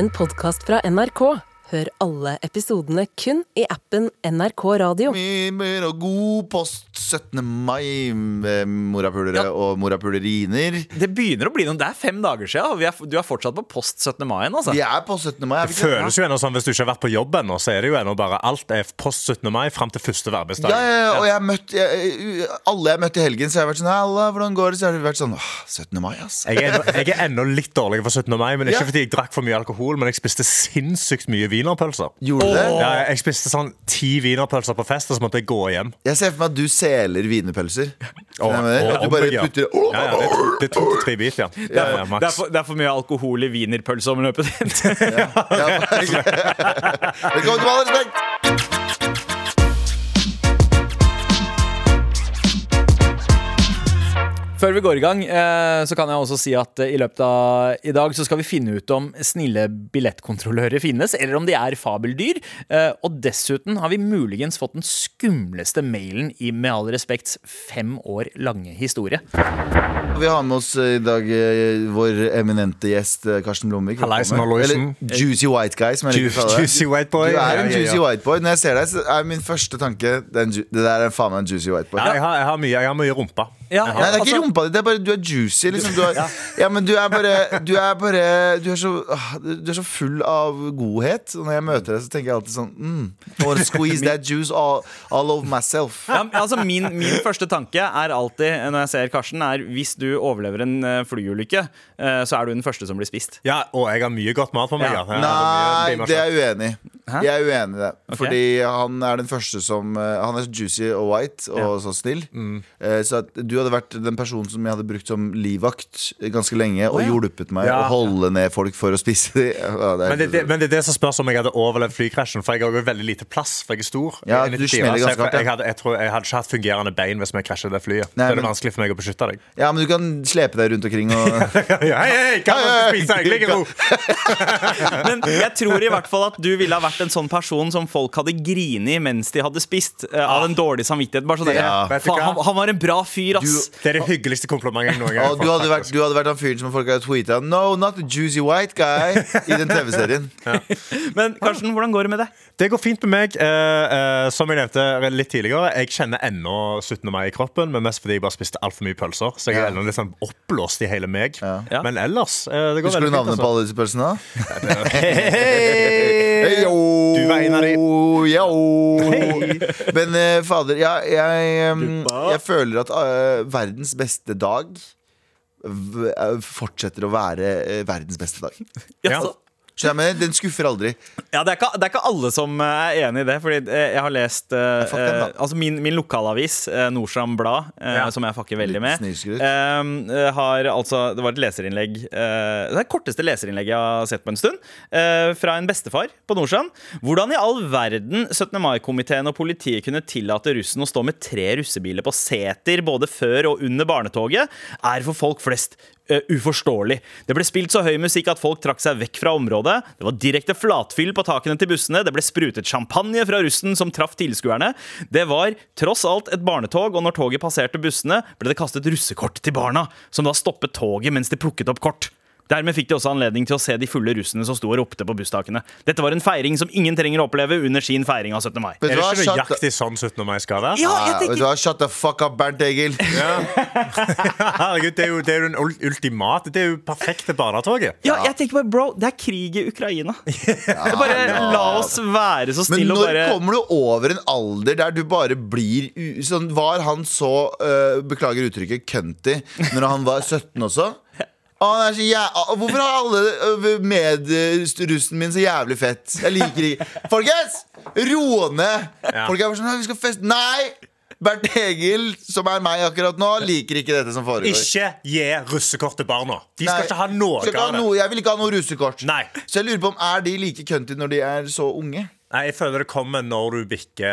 en podkast fra NRK. Hør alle episodene kun i appen NRK Radio. Mimer og god post 17. mai, eh, morapulere Ja. og morapuleriner. Det begynner å bli noen, det er fem dager siden, og vi er, du er fortsatt på post 17. mai. Altså. Vi er på 17. mai. er Det føles jo ennå som Hvis du ikke har vært på jobb ennå, så er det jo ennå bare alt er post 17. mai fram til første arbeidsdag. Ja, ja, ja, og jeg har møtt jeg, Alle jeg har møtt i helgen, så har jeg vært sånn Halla, hvordan går det? Så har det vært sånn Åh, 17. mai, ass. Jeg er, ennå- jeg er ennå litt dårlig for 17. mai, men ikke Ja. fordi jeg drakk for mye alkohol, men jeg spiste sinnssykt mye wienerpølser. Gjorde du det? Ja, jeg spiste sånn ti wienerpølser på fest, og så måtte jeg gå hjem. Jeg ser for meg at du seler wienerpølser. Oh, oh, du? bare putter oh, Ja, ja, det, er det er to til tre bit, ja. ja, ja Det, er for, det er for mye alkohol i wienerpølseomløpet ditt. Ja, Velkommen til Med all respekt! Før vi går i gang, eh, så kan jeg også si at eh, i løpet av i dag så skal vi finne ut om snille billettkontrollører finnes, eller om de er fabeldyr. Eh, Og dessuten har vi muligens fått den skumleste mailen i Med all respekts fem år lange historie. Vi har med oss i dag vår eminente gjest Karsten Blomvik. Eller Juicy White Guy, som jeg liker å kalle deg. Juicy white boy. Du er en juicy white boy. Når jeg ser deg, så er min første tanke Det der er faen meg en juicy white boy. Ja, jeg, har, jeg, har mye, jeg har mye rumpa. Ja, Nei, det er ikke altså- rumpa di, det er bare du er juicy. Liksom. Du er, ja, men du er bare Du er bare Du er så, ah, du er så full av godhet. Og når jeg møter deg, så tenker jeg alltid sånn mm, I wanna squeeze that juice all, all over myself. Ja, altså min, min første tanke er alltid når jeg ser Karsten, er hvis du overlever en eh, flyulykke, eh, så er du den første som blir spist. Ja, og jeg har mye godt mat på meg. Ja. Ja. Nei, det er jeg uenig i. Hæ? Jeg er uenig i det. Okay. Fordi han er den første som eh, Han er så juicy og white og så snill. Mm. Eh, Så at du hadde vært den personen som jeg hadde brukt som livvakt ganske lenge, og Å, ja. hjulpet meg Ja. å holde ned folk for å spise dem. Ja, det er- Men det, det, men det er det som spørs om jeg hadde overlevd flykrasjen. For jeg har jo veldig lite plass, for jeg er stor. Ja, er du 94, smeller ganske hardt, ja. jeg, hadde, jeg, tror, jeg hadde ikke hatt fungerende bein hvis vi krasjet det flyet. Nei, det er men- vanskelig for meg å beskytte deg. ja, men du kan slepe deg rundt omkring og hei, hei, kan Hei, man hei, spise? Jeg ligger i ro. Men jeg tror i hvert fall at du ville ha vært en sånn person som folk hadde grini mens de hadde spist, Uh, av en dårlig samvittighet. Bare sånn Ja. Faen, han, han var en bra fyr, ass. Det er det hyggeligste komplimentet noen gang du hadde, vært, du hadde vært han fyren som folk hadde tweeta No, not the juicy white guy i den TV-serien. Men Karsten, hvordan går det med deg? Det går fint med meg. Uh, uh, som jeg nevnte litt tidligere, jeg kjenner ennå 17. mai i kroppen, men mest fordi jeg bare spiste altfor mye pølser. Så jeg er Ja. ennå litt sånn oppblåst i hele meg. Ja. Ja. Men ellers uh, det går Husker du navnet fint. altså. på alle disse pølsene? Hey! Yo. Du var en av de. Ja, Men eh, fader, jeg, jeg, jeg føler at eh, verdens beste dag v- eh, fortsetter å være eh, verdens beste dag. Ja, Ja. så- Skjønner jeg, men Den skuffer aldri. Ja, det er, ikke, det er ikke alle som eh, er enig i det. Fordi eh, jeg har lest eh, fuck den, Altså min, min lokalavis, Nordstrand Blad, Ja. som jeg fucker veldig med, har altså Det var et leserinnlegg Det er det korteste leserinnlegget jeg har sett på en stund. fra en bestefar på Nordstrand. Hvordan i all verden 17. mai-komiteen og politiet kunne tillate russen å stå med tre russebiler på seter både før og under barnetoget, er for folk flest eh, uforståelig. Det ble spilt så høy musikk at folk trakk seg vekk fra området. Det var direkte flatfyll på takene til bussene. Det ble sprutet champagne fra russen som traff tilskuerne. Det var tross alt et barnetog, og når toget passerte bussene, ble det kastet russekort til barna, som da stoppet toget mens de plukket opp kort. Dermed fikk de også anledning til å se de fulle russene som sto og ropte på busstakene. Dette var en feiring som ingen trenger å oppleve under sin feiring av 17. mai. Er det ikke nøyaktig sånn 17. mai skal være? Ja, jeg tenker... du har? Shut the fuck up, Bernt Egil. Herregud, det er jo, det er jo den ultimate Det er jo perfekte barnetoget. ja, jeg tenker bare, bro, det er krig i Ukraina. bare La oss være så Men snille og når kommer du over en alder der du bare blir sånn, Var han så uh, Beklager uttrykket cunty når han var 17 også? Så jæ Hvorfor har alle med medrussen min så jævlig fett? Jeg liker ikke Folkens! Ro ned! Folk er bare sånn Vi skal feste Nei! Bernt Egil, som er meg akkurat nå, liker ikke dette som foregår. Ikke gi russekort til barna. De skal Nei, ikke ha noe av det. Jeg vil ikke ha noe russekort. Nei. Så jeg lurer på om Er de like cunty når de er så unge? Nei, jeg føler det kommer når du bikker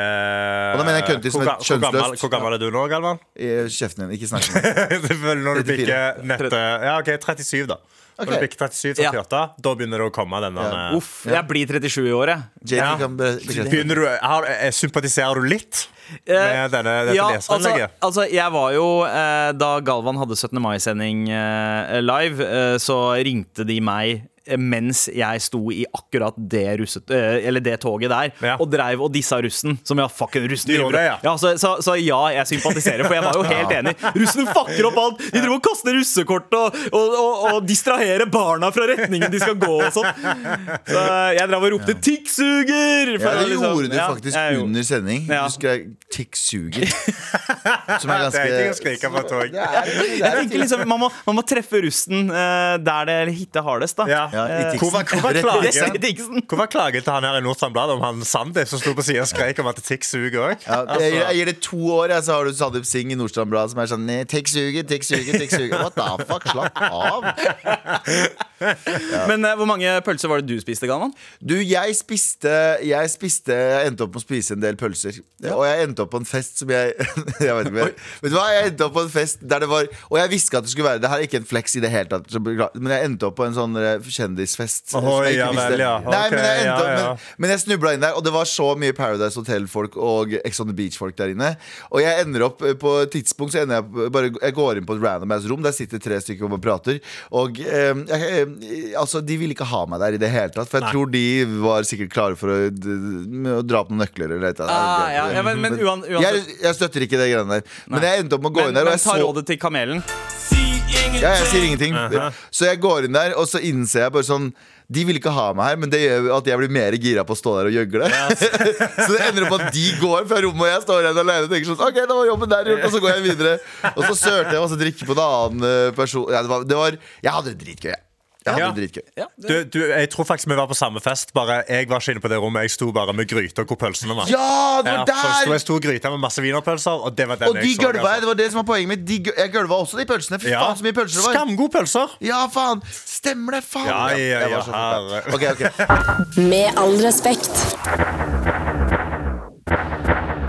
Og da mener jeg køntis som Hvor et ga- hvor gammel- kjønnsløst. Hvor gammel er du nå, Galvan? Kjeften din. Ikke snakk med meg. Føler når du 34. bikker nette Ja, OK, 37, da. Ok. Når du bikker 37, 38, da begynner det å komme denne Ja. eh, Uff, jeg blir 37 i år, jeg. JT Ja. kan be- bekrefte. Begynner du, har, eh, Sympatiserer du litt med denne, dette ja, altså, altså, jeg var jo eh, Da Galvan hadde 17. mai-sending eh, live, eh, så ringte de meg eh, mens jeg sto i akkurat det, russet, eh, eller det toget der Ja. og dreiv og dissa russen. Som ja, fucken, russen Du gjorde det, ja. ja så, så, så ja, jeg sympatiserer, for jeg var jo helt enig. Russene fucker opp alt! De driver og kaster russekort og, og, og, og distraherer barna fra retningen de skal gå og sånn. Så jeg drev og ropte 'tikksuger'! Ja, det liksom- gjorde du faktisk under sending. Ja. Du skrev 'tikksuger'. Som er Det ganske er ikke å skrike på tog. Det det Jeg er- tenker liksom, man må, man må treffe russen eh, der det hitter hardest. da Ja. Ja. Hvor var, hvor var Rett i Det klagen? Hvor var klagen til han her i Nordstrand Blad om han Sandeep som sto på siden og skrek om at Tix suger òg? Ja, jeg, jeg gir det to år, så har du Sandeep Singh i Nordstrand Blad som er sånn Tix suger, tikk suger, tikk suger. What the fuck? Slapp av. Men uh, hvor mange pølser var det du spiste, Galvan? Du, jeg spiste Jeg spiste Jeg endte opp med å spise en del pølser. Og jeg endte opp på en fest som jeg Jeg vet ikke. Vet du hva? Jeg endte opp på en fest der det var Og jeg visste at det skulle være Det her er ikke en flex i det hele tatt, men jeg endte opp på en sånn eh, kjendisfest. ikke ja vel, ja. Nei, men jeg, endte ja, ja. Men, men jeg snubla inn der, og det var så mye Paradise Hotel-folk og Ex on the Beach-folk der inne. Og jeg ender opp eh, på et tidspunkt Så ender jeg bare Jeg går inn på et random ass rom. Der sitter tre stykker og prater. Og eh, jeg, altså, de ville ikke ha meg der i det hele tatt. For jeg tror de var sikkert klare for å, å dra opp noen nøkler eller annet. Ah, ja, ja, men, men uan, jeg, jeg støtter ikke det greiene der. Men jeg endte opp med å gå Men, inn der, og men ta så rådet til kamelen. Ja, jeg sier ingenting. Så jeg går inn der, og så innser jeg bare sånn de vil ikke ha meg her, men det gjør at jeg blir mer gira på å stå der og gjøgle. så det ender opp at de går fra rommet, og jeg står igjen alene og tenker sånn Ok, da var jobben der gjort, og så går jeg videre. Og så sørte jeg masse drikke på en annen eh, person. Ja, det var, det var, jeg hadde det dritgøy. jeg. Jeg hadde Ja. det dritgøy. Ja, Du, du, jeg tror faktisk vi var på samme fest, bare jeg var ikke inne på det rommet. Jeg sto bare med gryta hvor pølsene var. Ja, det Ja, var så sto der! jeg sto i gryta med masse wienerpølser, og det var den Og de jeg så. gølva altså. Det var det som var poenget mitt. De, jeg gølva også de pølsene. Fy Ja. faen, så mye pølser det var. Skamgode pølser. Ja, faen! Stemmer det, faen! Ja, ja, ja, var ja, så full. herre. Ok, ok Med all respekt.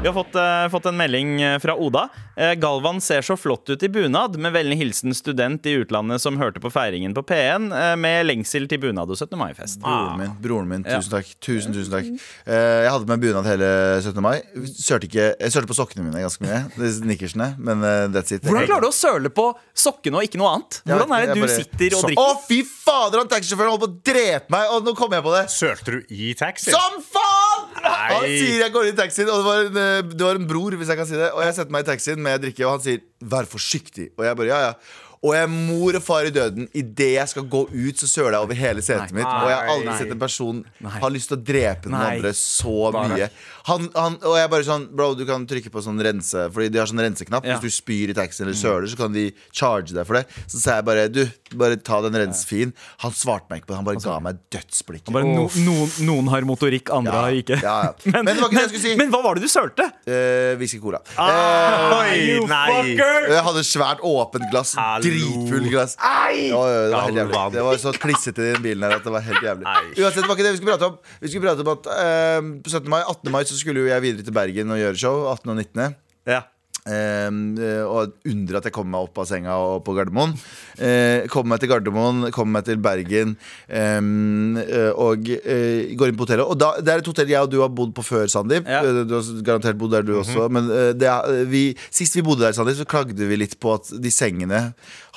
Vi har fått, eh, fått en melding eh, fra Oda. Eh, Galvan ser så flott ut i bunad. Med vennlig hilsen student i utlandet som hørte på feiringen på P1 eh, med lengsel til bunad og 17. mai-fest. Broren min, broren min, Ja. tusen takk Tusen, tusen takk Eh, Jeg hadde med bunad hele 17. mai Sørte, ikke, jeg sørte på sokkene mine ganske mye Nikkersene, men that's it Hvordan klarer du å søle på sokkene og ikke noe annet? Hvordan er det du bare- sitter og drikker? Å fy fader, han taxisjåføren holdt på å drepe meg Og nå kommer jeg på det Sølte du i taxi? Som faen! Nei. Han sier jeg går inn i taxien Og det var, en, eh, har en bror, hvis jeg kan si det Og jeg setter meg i taxien med drikke Og han sier, vær forsiktig. Og jeg bare, ja, ja og jeg er mor og far i døden Idet jeg skal gå ut så søler jeg over hele setet mitt Og jeg har aldri Nei. sett en person Nei. Ha lyst til å drepe noen Nei. andre så mye han, han, Og jeg bare sånn, bro, du kan trykke på sånn rense Fordi de har sånn renseknapp Ja. Hvis du spyr i taxien eller søler Så kan de charge deg for det Så sa jeg bare, du, bare ta den rensefien Han svarte meg ikke på det, han bare ga meg dødsblikket Bare no, noen, noen har motorikk, andre Ja, har ikke. ja, ja. Men det var ikke det jeg skulle si. men hva var det du sølte? Eh, Whisky cola. Ah, you nei. fucker! Eh, jeg hadde svært åpent glass. Hallo. Dritfull glass. Ja, ja, det var helt jævlig. Det var så klissete i den bilen her at det var helt jævlig. Uansett, det var ikke det vi skulle prate om. Vi skulle prate om at eh, På 17. mai, 18. mai så skulle jo jeg videre til Bergen og gjøre show. 18. og 19. Ja. Eh, og under at jeg kommer meg opp av senga og på Gardermoen. Eh, kommer meg til Gardermoen, kommer meg til Bergen eh, eh, og går inn på hotellet. Og da, det er et hotell jeg og du har bodd på før, Sandeep. Ja. Du har garantert bodd der, du også. Men eh, det er, vi, sist vi bodde der, Sandeep, så klagde vi litt på at de sengene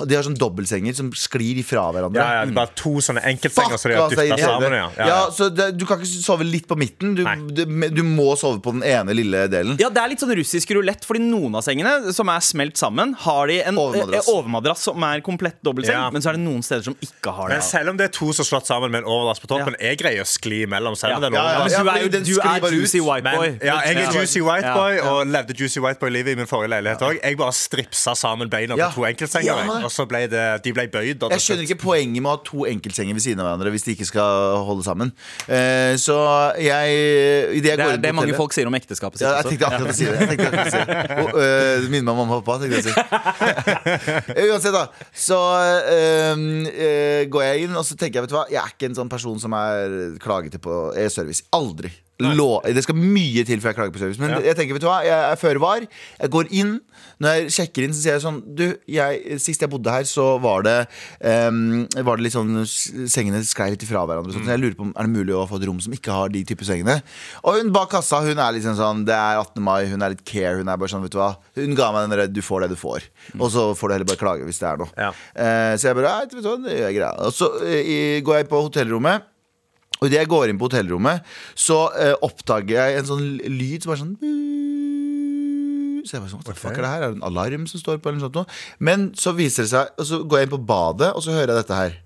De har sånn dobbeltsenger som sklir ifra hverandre. Ja, ja, det er bare to sånne enkeltsenger som de har dytta sammen. Ja. Ja, Ja, ja. så det, Du kan ikke sove litt på midten. Du, du, du må sove på den ene lille delen. Ja, Det er litt sånn russisk rulett, fordi noen av sengene som er smelt sammen, har de en Overmadrass. eh, overmadrass som er komplett dobbeltseng, Ja. men så er det noen steder som ikke har det. Men selv om det er to som er slått sammen med en overlast på toppen, jeg greier å skli imellom selv med den Ja, ja, Ja, men du er jo du er juicy white Men, boy. ja, jeg er. Juicy White Ja. Boy og levde Juicy White Boy-livet i min forrige leilighet òg. Jeg bare stripsa sammen beina Ja. på to enkeltsenger, Så ble det, de ble bøyd. Jeg skjønner ikke poenget med å ha to enkeltsenger ved siden av hverandre hvis de ikke skal holde sammen. Eh, så jeg i det jeg Det er inn det mange folk sier om ekteskapet sitt. ja, jeg tenkte akkurat å si det. Jeg akkurat å si det. Og, øh, Minner meg om mamma og pappa. Tenkte jeg å si. Uansett, da. Så øh, går jeg inn, og så tenker jeg vet du hva Jeg er ikke en sånn person som er klagete på e-service. Aldri. Lå, det skal mye til før jeg klager på service. Men Ja. jeg tenker, vet du hva jeg er føre var. Jeg går inn. Når jeg sjekker inn, så sier jeg sånn Du, jeg, sist jeg bodde her, så var det um, Var det litt sånn Sengene sklei litt ifra hverandre. Sånn, så jeg lurer på om er det mulig å få et rom som ikke har de type sengene. Og hun bak kassa hun er liksom sånn Det er 18. mai, hun er litt care. Hun er bare sånn, vet du hva Hun ga meg den der 'du får det du får', og så får du heller bare klage hvis det er noe. Ja. Uh, så jeg bare «Nei, vet du hva, det gjør jeg greia. Og så uh, i- går jeg på hotellrommet. Og idet jeg går inn på hotellrommet, så uh, oppdager jeg en sånn lyd som er sånn Så jeg var sånn, hva okay. er det her? Er det en alarm som står på? Eller noe sånt noe? Men så viser det seg Og så går jeg inn på badet, og så hører jeg dette her.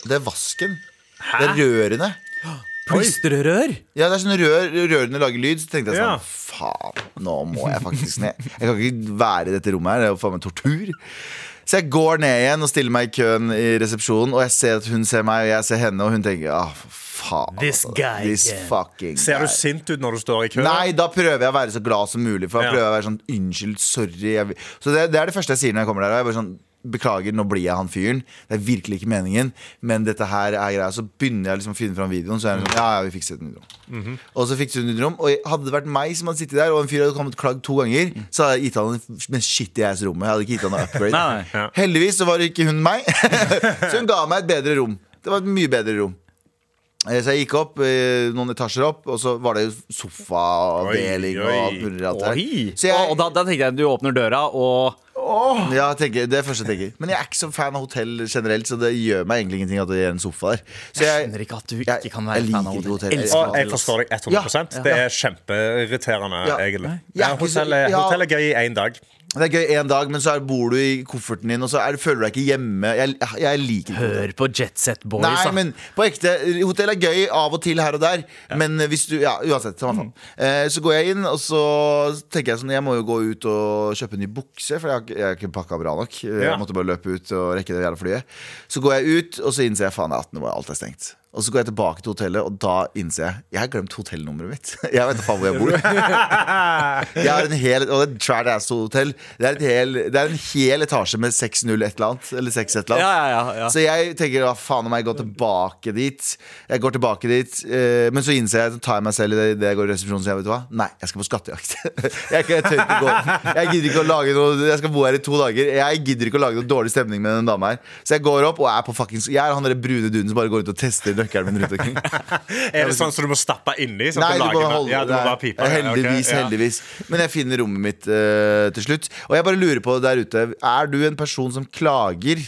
Det er vasken. Det er rørene. Plystrerør! Ja, det er sånn rør, rørene lager lyd. Så tenkte jeg Ja. sånn Faen, nå må jeg faktisk ned. Jeg kan ikke være i dette rommet her. Det er jo faen meg tortur. Så jeg går ned igjen og stiller meg i køen i resepsjonen, og jeg ser at hun ser meg, og jeg ser henne, og hun tenker ah, faen. This altså. guy This again." fucking Ser guy. du sint ut når du står i kø? Nei, da prøver jeg å være så glad som mulig. For da Ja. prøver jeg å være sånn Unnskyld, sorry. Jeg. Så det, det er det første jeg sier når jeg kommer der. og Jeg er bare sånn Beklager, nå blir jeg han fyren. Det er virkelig ikke meningen, men dette her er greia. Så begynner jeg liksom å finne fram videoen, så er jeg sånn Ja, ja, vi fikser et nytt rom. Og så fikset hun nytt rom. Og hadde det vært meg som hadde sittet der, og en fyr hadde kommet klagd to ganger, så hadde jeg gitt han det shit i ass rommet. Jeg hadde ikke gitt han noe upgrade. Nei, nei. Ja. Heldigvis så var det ikke hun meg, så hun ga meg et bedre rom. Det var et mye bedre rom. Eh, Så jeg gikk opp eh, noen etasjer opp, og så var det sofaavdeling og alt mulig rart der. Så jeg- og, og da, da tenkte jeg du åpner døra, og Ja, tenker, det er første jeg tenker. Men jeg er ikke så fan av hotell generelt, så det gjør meg egentlig ingenting at det er en sofa der. Så jeg skjønner ikke at du ikke jeg- kan være fan av hotell. hotell. Jeg, Og jeg forstår deg 100% Det er kjempeirriterende, Ja. egentlig. Ja, hotell, er, hotell er gøy i én dag. Det er gøy én dag, men så bor du i kofferten din, og så er, føler du deg ikke hjemme. Jeg, jeg liker ikke. Hør på Jet Set Boys, Nei, da. men på ekte Hotell er gøy av og til her og der. Men hvis du Ja, uansett. Faen. Eh, så går jeg inn, og så tenker jeg sånn Jeg må jo gå ut og kjøpe en ny bukse, for jeg har, ikke- jeg har ikke pakka bra nok. Jeg Ja. måtte bare løpe ut og rekke det jævla flyet. Så går jeg ut, og så innser jeg faen det er 18. mai, alt er stengt. Og så går jeg tilbake til hotellet, og da innser jeg Jeg har glemt hotellnummeret mitt. Jeg vet da faen hvor jeg bor. Jeg har en hel, og det er et trad ass-hotell. Det er, det er en hel etasje med 6-0 et eller annet. Eller 6 et eller annet. Ja, ja, ja. Så jeg tenker hva faen om jeg går tilbake dit. Jeg går tilbake dit eh, Men så innser jeg, så tar jeg meg selv i det, det jeg går i resepsjonen så jeg vet hva? Nei, jeg skal på skattejakt. jeg, jeg tør ikke gå Jeg gidder ikke å lage noe Jeg skal bo her i to dager. Jeg gidder ikke å lage noe dårlig stemning med den dama her. Så jeg går opp og er på fuckings Jeg er han derre brune duden som bare går ut og tester nøkkelen rundt omkring. Er det sånn som du må stappe inni? Sånn Nei, du må holde ja, du må bare pipe. Heldigvis, okay, ja. heldigvis. Men jeg finner rommet mitt uh, til slutt. Og jeg bare lurer på der ute Er du en person som klager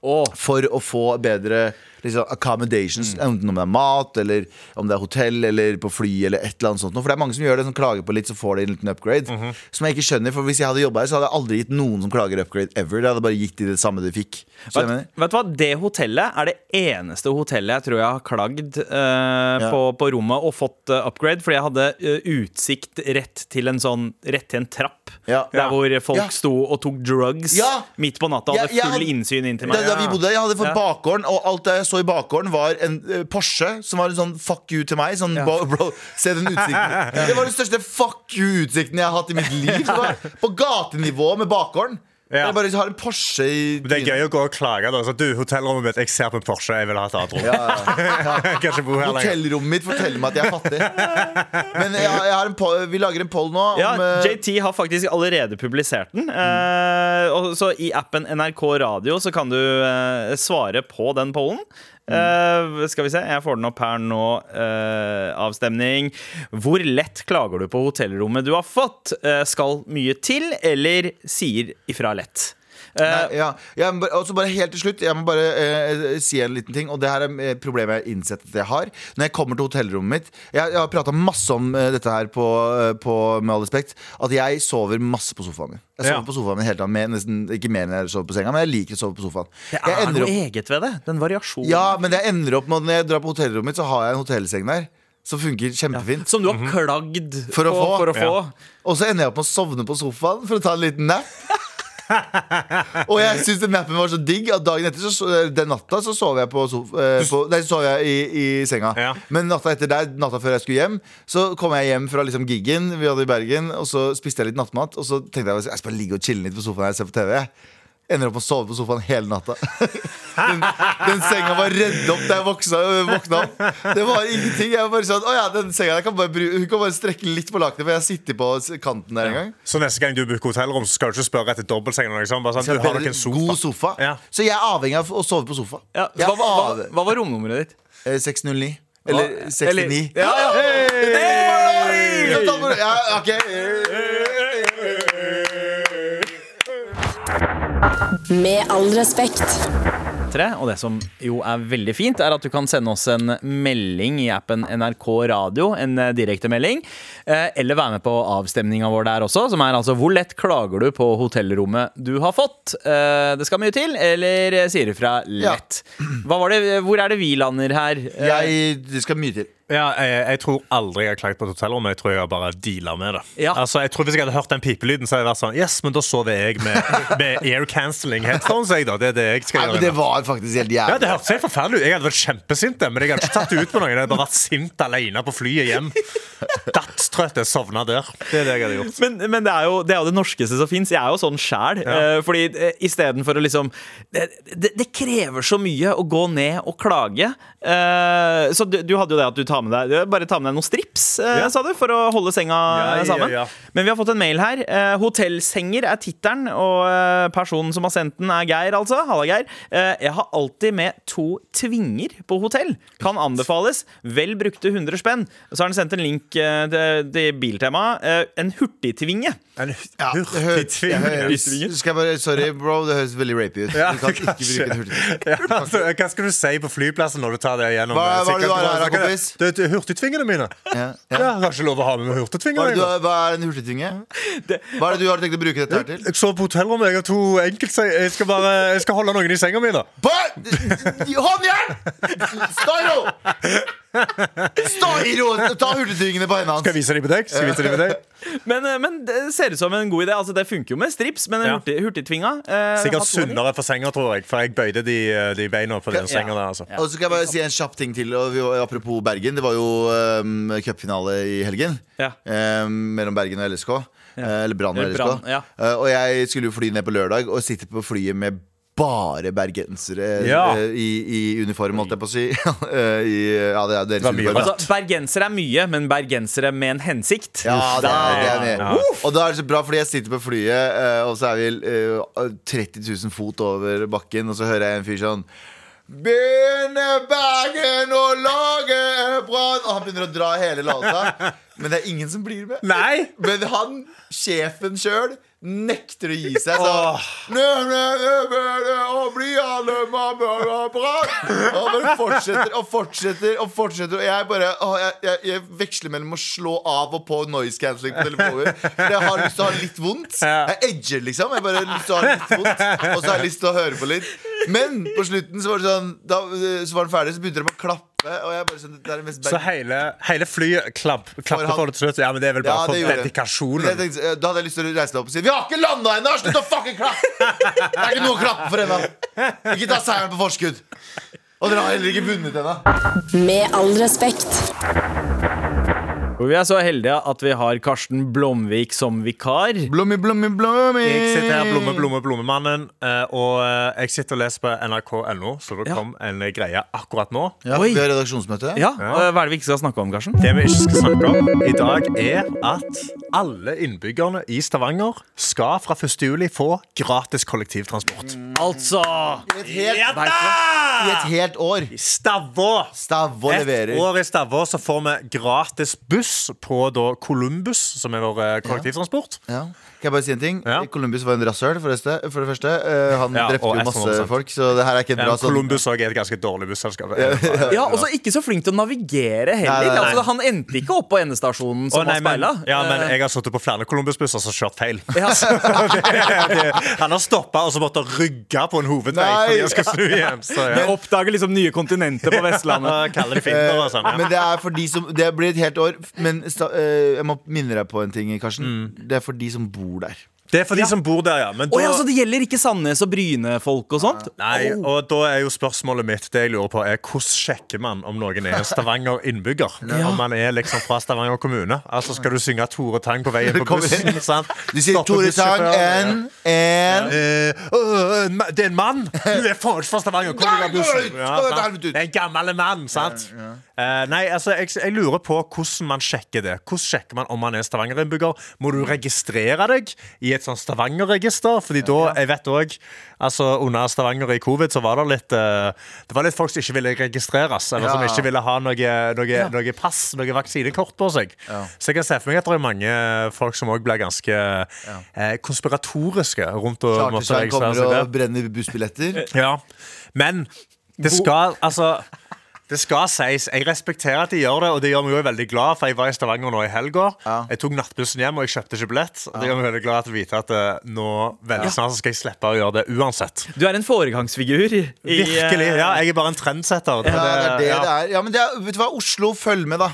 oh. for å få bedre liksom, accommodations? Enten om det er mat, eller om det er hotell, eller på fly, eller et eller annet sånt. For det er mange som gjør det, som klager på litt, så får de en liten upgrade. Som jeg ikke skjønner, for hvis jeg hadde jobba her, så hadde jeg aldri gitt noen som klager upgrade ever. Det hadde bare gitt de det samme de fikk. Vet, vet du hva, Det hotellet er det eneste hotellet jeg tror jeg har klagd eh, på, på rommet og fått uh, upgrade, fordi jeg hadde uh, utsikt rett til en sånn Rett til en trapp. Ja. Der hvor folk Ja. sto og tok drugs Ja. midt på natta. og Hadde full innsyn inn til meg. da vi bodde Jeg hadde fått Ja. bakgården, og alt det jeg så i bakgården, var en eh, Porsche som var en sånn fuck you til meg. Sånn, Ja. bro, bro, se den utsikten. Det var den største fuck you-utsikten jeg har hatt i mitt liv. På gatenivå med bakgården. Ja. Jeg bare har en Porsche i Men Det er gøy å gå og klage. Da. Så, du, hotellrommet mitt, jeg ser på en Porsche, jeg vil ha et annet rom. Ja, ja, bo her. Hotellrommet mitt forteller meg at jeg er fattig. Men jeg, jeg har en poll- vi lager en poll nå om Ja, eh, JT har faktisk allerede publisert den. Eh, og så I appen NRK Radio så kan du eh, svare på den pollen. Eh, skal vi se, jeg får den opp her nå. Uh, avstemning. Hvor lett klager du på hotellrommet du har fått? Uh, skal mye til, eller sier ifra lett? Eh, Nei, ja. ja må bare, også bare helt til slutt Jeg må bare eh, si en liten ting Og det her er eh, problemet jeg har innsett at jeg har Når jeg kommer til hotellrommet mitt Jeg, jeg har pratet masse om eh, dette her på, eh, på Med all respekt At jeg sover masse på sofaen min Jeg sover Ja. på sofaen min hele tiden med, nesten, Ikke mer enn jeg sover på senga Men jeg liker å sove på sofaen det er noe opp, eget ved det. Den variasjonen. Ja, men jeg ender opp med Når jeg drar på hotellrommet mitt Så har jeg en hotellseng der Som funker kjempefint Som du har klagd For å på få. For å få. Og så ender jeg opp med å sovne på sofaen For å ta en liten nap Og jeg synes den nappen var så digg At dagen etter, så, så- den natta Så sov jeg på, sof, eh, på Nei, så sov jeg i, i senga Ja. Men natta etter der, natta før jeg skulle hjem Så kom jeg hjem fra liksom giggen Vi hadde i Bergen Og så spiste jeg litt nattmat Og så tenkte jeg Jeg skal bare ligge og chille litt på sofaen her Og se på TV Ender opp med å sove på sofaen hele natta den, den senga var redd opp da jeg voksa, våkna opp Det var ingenting Jeg var bare sånn, åja, den senga der kan bare, bru- Hun kan bare strekke litt på lakenet For jeg sitter på kanten der en gang Så neste gang du booker hotellrom, så skal du ikke spørre etter dobbeltseng. Liksom. Bare sånn, Så du har en sofa. God sofa Ja. Så jeg er avhengig av å sove på sofa Ja, hva, hva, hva, hva var romnummeret ditt? eh, 609 Eller 69 Ja, ja. Hey! Hey! Hey! på- Med all respekt. Tre, Og det som jo er veldig fint, er at du kan sende oss en melding i appen NRK Radio. En eh, direktemelding. eh, Eller være med på avstemninga vår der også, som er altså hvor lett klager du på hotellrommet du har fått? Eh, Det skal mye til, eller sier du fra lett? Hva var det, hvor er det vi lander her? Jeg, det skal mye til. Ja, jeg, jeg tror aldri jeg har klaget på et hotellrom. Jeg tror jeg har bare deala med det. Ja. Altså, jeg tror Hvis jeg hadde hørt den pipelyden, så hadde jeg vært sånn Yes, men da sover jeg med, med air cancelling headphones. Jeg, da. Det er det jeg skal Nei, gjøre. men det var faktisk helt Ja, Det jævlig. hørtes helt forferdelig ut. Jeg hadde vært kjempesint, men jeg hadde ikke tatt det ut på noen. Jeg hadde bare vært sint alene på flyet hjem. Dødstrøtt. Jeg sovna der. Det er det jeg hadde gjort. Men, men det, er jo, det er jo det norskeste som fins. Jeg er jo sånn sjæl. Ja. fordi eh, istedenfor å liksom det, det, det krever så mye å gå ned og klage. Eh, så du, du hadde jo det at du tar med deg Bare ta med deg noen strips, eh, Ja. sa du, for å holde senga Ja, ja, sammen. Men vi har fått en mail her. Eh, hotellsenger er tittelen, og eh, personen som har sendt den, er Geir, altså. Halla, Geir. Eh, jeg har alltid med to tvinger på hotell. Kan anbefales. Vel brukte 100 spenn. Så har han sendt en link eh, til, til Biltemaet. Eh, en hurtigtvinge. En Ja, det høres, jeg høres, skal jeg bare, sorry, bro, det høres veldig rapey ut. Du kan ikke bruke en hurtig Ja, altså, hva skal du si på flyplassen når du tar det gjennom? Hva- hva er det du har her, kompis? Det er hurtigtvingene mine. ja, Ja. ja. Jeg har ikke lov å ha med meg Hva, er det du, hva er en hurtigtvinge? Hva er det du har tenkt å bruke dette her til? Jeg sover på hotellrommet. Jeg har to enkeltseng. Jeg skal bare Jeg skal holde noen i senga mi, da. Ba- Håndjern! Ro! Stå i ro! Ta hurtigtvingene på hendene Skal jeg hans. vise deg? Skal jeg vise deg? Men, eh, men det ser ut som en god idé. Altså, det funker jo med strips, men Ja. hurtig, hurtigtvinga eh, Sikkert sunnere for senga, tror jeg. For jeg bøyde de, de beina på den senga der. altså Og så skal jeg bare si en kjapp ting til. Og vi, apropos Bergen. Det var jo um, cupfinale i helgen. Ja. Um, mellom Bergen og LSK. Ja. Eller Brann og LSK. Ja. uh, og jeg skulle jo fly ned på lørdag og sitte på flyet med bare bergensere Ja. eh, i, i uniform, holdt jeg på å si. Eh, I, ja, det er deres det uniform. Altså, bergensere er mye, men bergensere med en hensikt. Ja, det er, det er med. Og da er det så bra, fordi jeg sitter på flyet, eh, og så er vi eh, 30 000 fot over bakken, og så hører jeg en fyr sånn Begynne Bergen å lage brann Og han begynner å dra hele låta. Men det er ingen som blir med. Nei! Men han, sjefen sjøl, nekter å gi seg. Så, oh. «Nø, nø, nø, nø, å bli alle mamma, brann!» Og bare fortsetter og fortsetter og fortsetter. Og jeg bare å, jeg, jeg, jeg veksler mellom å slå av og på noise cancelling på telefonen. For jeg har lyst til å ha litt vondt. Jeg edger, liksom. Jeg bare har lyst til å ha litt vondt Og så har jeg lyst til å høre på litt. Men på slutten så var det sånn Da så var den ferdig, så begynte de å klappe. Og jeg bare sånn Det er det mest Så hele, hele flyet klapp, klapper for det til slutt. Ja, men det er vel bare for gjorde dedikasjonen. Jeg tenkte, da hadde jeg lyst til å reise deg opp og si Vi har ikke landa ennå! Slutt å fucking klappe! Det er ikke noe å klappe for ennå. Ikke ta seieren på forskudd. Og dere har heller ikke vunnet ennå. Med all respekt. Og vi er så heldige at vi har Karsten Blomvik som vikar. Blommi, blommi, blommi. Jeg sitter her, Blomme, Blomme, Blommemannen, eh, og eh, jeg sitter og leser på nrk.no, så det Ja. kom en greie akkurat nå. Ja, Oi. vi har redaksjonsmøte. Ja, ja. Hva er det vi ikke skal snakke om, Karsten? Det vi ikke skal snakke om i dag, er at alle innbyggerne i Stavanger skal fra 1. juli få gratis kollektivtransport. Altså I et helt, Ja I et helt år. Stavå! Stavå Et år i Stavå så får vi gratis buss på da Columbus, som er vår eh, kollektivtransport. Ja. Kan jeg bare si en ting? Ja. Columbus var en rasshøl, for, det- for det første. Eh, han Ja, drepte og jo 100%. masse folk, så det her er ikke en bra sånn Columbus også er et ganske dårlig busselskap. Ja, og så ikke så flink til å navigere heller. Nei, nei, nei. Altså, han endte ikke opp på endestasjonen som Å, nei, var men, speila. ja, men jeg har sittet på flere Columbus-busser som har kjørt feil. Ja. Det- det- han har stoppa og så måtte rygge på en hovedvei Nei. fordi han skal snu igjen. Så, ja. Oppdager liksom nye kontinenter på Vestlandet. Og kaller det finter og sånn. Ja. Men det er for de som Det blir et helt år. Men sta- eh, jeg må minne deg på en ting, Karsten. Mm. Det er for de som bor der. Det er for de som bor der, ja. Men Å da, ja, så det gjelder ikke Sandnes og Bryne-folk og sånt? Nei, og da er jo spørsmålet mitt Det jeg lurer på er Hvordan sjekker man om noen er Stavanger-innbygger? Om man er liksom fra Stavanger kommune? Altså Skal du synge Tore Tang på veien på bussen? sant? Du sier Stopper Tore Tang, en, en Eh, det er en mann! Du er faen ikke fra Stavanger! Kom deg av bussen! Ja, det er en gammel mann, sant? Eh, nei, altså, jeg, jeg lurer på hvordan man sjekker det. Hvordan sjekker man om man er Stavanger-innbygger? Må du registrere deg i et litt sånn Stavanger-register. Fordi da, jeg vet også, altså Under Stavanger i covid så var det litt eh, Det var litt folk som ikke ville registreres. Eller som ikke ville ha noe, noe, noe pass, noe vaksinekort på seg. Så jeg kan se for meg at det er mange folk som òg ble ganske eh, konspiratoriske rundt å måtte Chartersveien registrere kommer seg der. og brenner bussbilletter. Ja, men det skal altså det skal sies, Jeg respekterer at de gjør det, og det gjør meg jo veldig glad. For jeg var i Stavanger nå i helga. Ja. Jeg tok nattbussen hjem, og jeg kjøpte ikke billett. Og det gjør meg veldig glad til å vite at eh, nå veldig snart skal jeg slippe å gjøre det uansett. Du er en foregangsfigur. i, Virkelig. Ja, jeg er bare en trendsetter. Ja, det er det ja. det er. Ja, men det er, vet du hva, Oslo, følg med, da.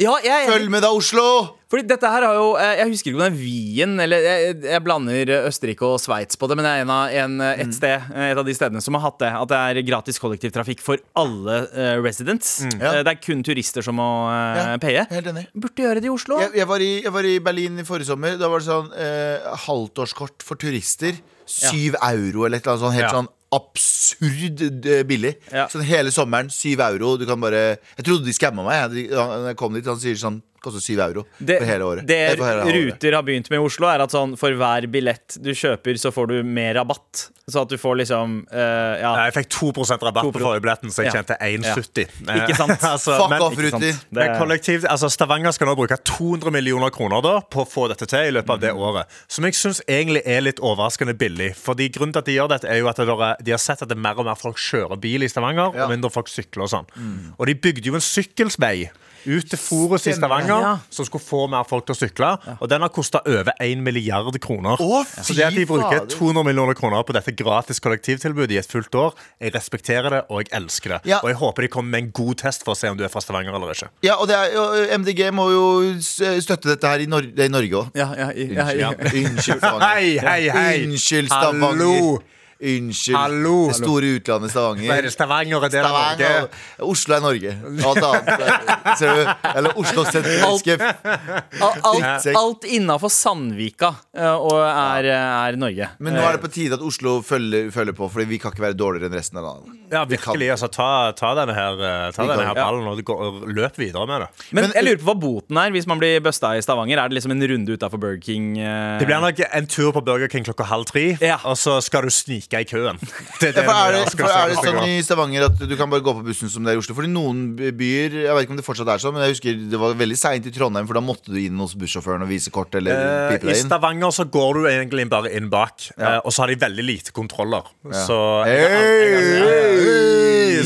Ja, jeg, Følg med, da, Oslo! Fordi dette her har jo eh, Jeg husker ikke om det er Wien eller jeg, jeg blander Østerrike og Sveits på det, men det er en av, en, eh, et, sted, eh, et av de stedene som har hatt det. At det er gratis kollektivtrafikk for alle uh, residents. Ja. Eh, det er kun turister som må uh, Ja, paye. Burde gjøre det i Oslo. Jeg, jeg, var i, jeg var i Berlin i forrige sommer. Da var det sånn uh, halvtårskort for turister. Syv euro eller et eller annet sånt. helt Ja. sånn absurd eh, billig. Ja. Sånn hele sommeren, syv euro. Du kan bare Jeg trodde de skamma meg. Jeg, jeg kom dit, han sier sånn Koster syv euro Det, for hele året. det det hele. Ruter har begynt med i Oslo, er at sånn for hver billett du kjøper, så får du mer rabatt. Så at du får liksom uh, ja. Jeg fikk 2% rabatt 2%. på forrige billetten, så jeg Ja. tjente 1,70. Ikke sant? altså, Fuck men- off? Ruter! Det- Men kollektiv, altså Stavanger skal nå bruke 200 millioner kroner da på å få dette til i løpet av det året. Som jeg syns egentlig er litt overraskende billig. Fordi Grunnen til at de gjør dette, er jo at de har sett at det er mer og mer folk kjører bil i Stavanger, Ja. og mindre folk sykler og sånn. Og de bygde jo en sykkelvei ut til Forus i Stavanger, Ja. som skulle få mer folk til å sykle. Og den har kosta over 1 milliard kroner. Å, Så det at de bruker 200 millioner kroner på dette gratis kollektivtilbudet i et fullt år, jeg respekterer det, og jeg elsker det. Ja. Og jeg håper de kommer med en god test for å se om du er fra Stavanger eller ikke. Ja, og det er, MDG må jo støtte dette her i, Nor det er i Norge òg. Ja, ja, ja, Ja. Unnskyld, Stavanger. Hei, hei, hei! Unnskyld, Stavanger. Hallo! Unnskyld. Hallo. Det store utlandet er Stavanger. Stavanger er Stavanger. Norge? Oslo er Norge. Alt annet er- Ser du? Eller Oslo sentralske Alt, alt, alt innafor Sandvika eh, og er, er Norge. Men nå er det på tide at Oslo følger, følger på, Fordi vi kan ikke være dårligere enn resten av landet. Ja, virkelig. Altså, ta, ta denne her, eh, ta denne her ballen og, og løp videre med det. Men, Men- jeg lurer på hva boten er hvis man blir busta i Stavanger. Er det liksom en runde utafor Burger King? eh? Det blir nok en tur på Burger King klokka halv tre, Ja. og så skal du snike i køen. Det Ja, for er, det, for er det sånn i Stavanger at du kan bare gå på bussen som det er i Oslo? Fordi noen byer Jeg vet ikke om det fortsatt er sånn, men jeg husker det var veldig seint i Trondheim, for da måtte du inn hos bussjåføren og vise kort eller Eh, pipe I deg inn. Stavanger så går du egentlig bare inn bak, Ja. eh, og så har de veldig lite kontroller. Ja. Så,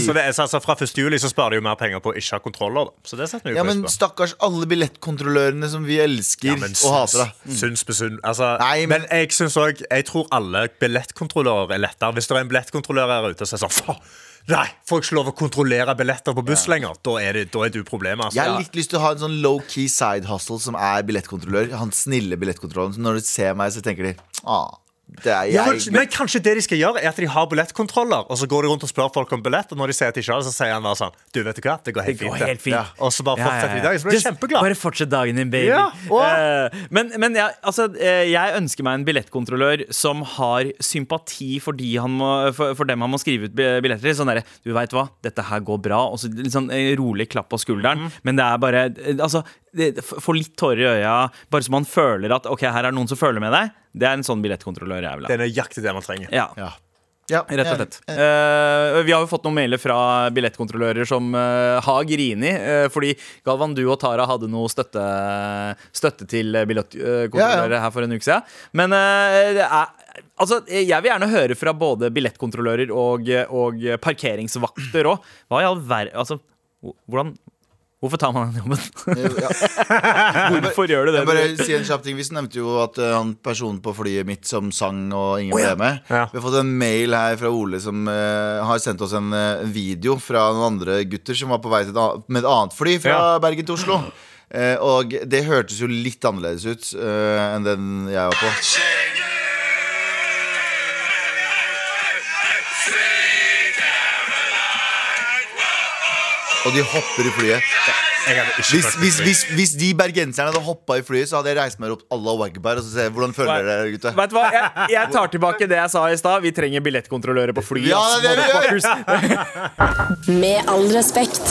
så det så, altså, Fra 1. juli så sparer de jo mer penger på å ikke ha kontroller. Da. Så det setter vi Ja, men på. stakkars alle billettkontrollørene som vi elsker men og hater, da. syns- Syns altså, Nei, men- men, jeg syns òg Jeg tror alle billettkontrollører er lettere. Hvis det er en billettkontrollør her ute som er sånn "Faen, Nei, får jeg ikke lov å kontrollere billetter på buss lenger? Da er, det, da er du problemet. Altså. Jeg har litt lyst til å ha en sånn low-key side hustle som er billettkontrollør. Han snille billettkontrolløren. Når de ser meg, så tenker de ah, det er Ja, men, men kanskje det de skal gjøre, er at de har billettkontroller, og så går de rundt og spør folk om billett, og når de sier at de ikke har det, så sier han bare sånn Du, vet du hva, det går helt Det går fint. helt fint. Ja. Og så bare fortsetter vi ja. i dag. Så blir jeg kjempeglad. Bare fortsett dagen din, baby. Eh, men men ja, altså, eh, jeg ønsker meg en billettkontrollør som har sympati for, de han må, for, for dem han må skrive ut billetter til. Sånn derre Du veit hva, dette her går bra. Og så litt sånn eh, rolig klapp på skulderen. Mm. Men det er bare Altså, det- f- få litt tårer i øya, bare så man føler at OK, her er det noen som føler med deg. Det er en sånn billettkontrollør jeg vil ha. Det er nøyaktig det man trenger. Ja. Ja. Ja, Rett og jeg- slett. jeg- Uh, vi har jo fått noen mailer fra billettkontrollører som uh, har grini. Uh, fordi Galvan, du og Tara hadde noe støtte, støtte til billettkontrollører Ja, ja. her for en uke siden. Men eh, det er Altså, Jeg vil gjerne høre fra både billettkontrollører og, og parkeringsvakter òg. Hva i all verden Altså, hvordan Hvorfor tar man den jobben? Ja. Hvorfor gjør du det? Jeg bare si en kjapp ting Vi nevnte jo at eh, han personen på flyet mitt som sang og ingen ble med. Ja. Vi har fått en mail her fra Ole som eh, har sendt oss en eh, video fra noen andre gutter som var på vei til et med et annet fly fra Bergen til Oslo. Eh, og det hørtes jo litt annerledes ut enn den jeg var på. Og de hopper i flyet. Hvis, hvis, hvis, hvis de bergenserne hadde hoppa i flyet, så hadde jeg reist meg opp Allah wagbar og så ser jeg hvordan føler dere, gutta. Vet du hva, jeg, jeg tar tilbake det jeg sa i stad. Vi trenger billettkontrollører på flyet. Ja, det er det. Med all respekt.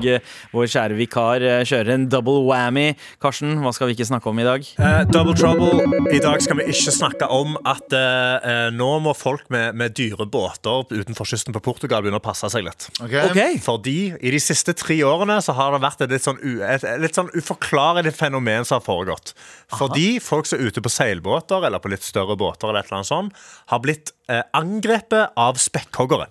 Og eh, vår kjære vikar eh, kjører en double whammy. Karsten, hva skal vi ikke snakke om i dag? Uh, double trouble. I dag skal vi ikke snakke om at eh, nå må folk med, med dyre båter utenfor kysten på Portugal begynne å passe seg litt. Okay. Okay. Fordi i de siste tre årene så har det vært et litt sånn, u, et, litt sånn uforklarlig fenomen som har foregått. Fordi folk som er ute på seilbåter eller på litt større båter, eller et eller annet sånt, har blitt eh, angrepet av spekkhoggere.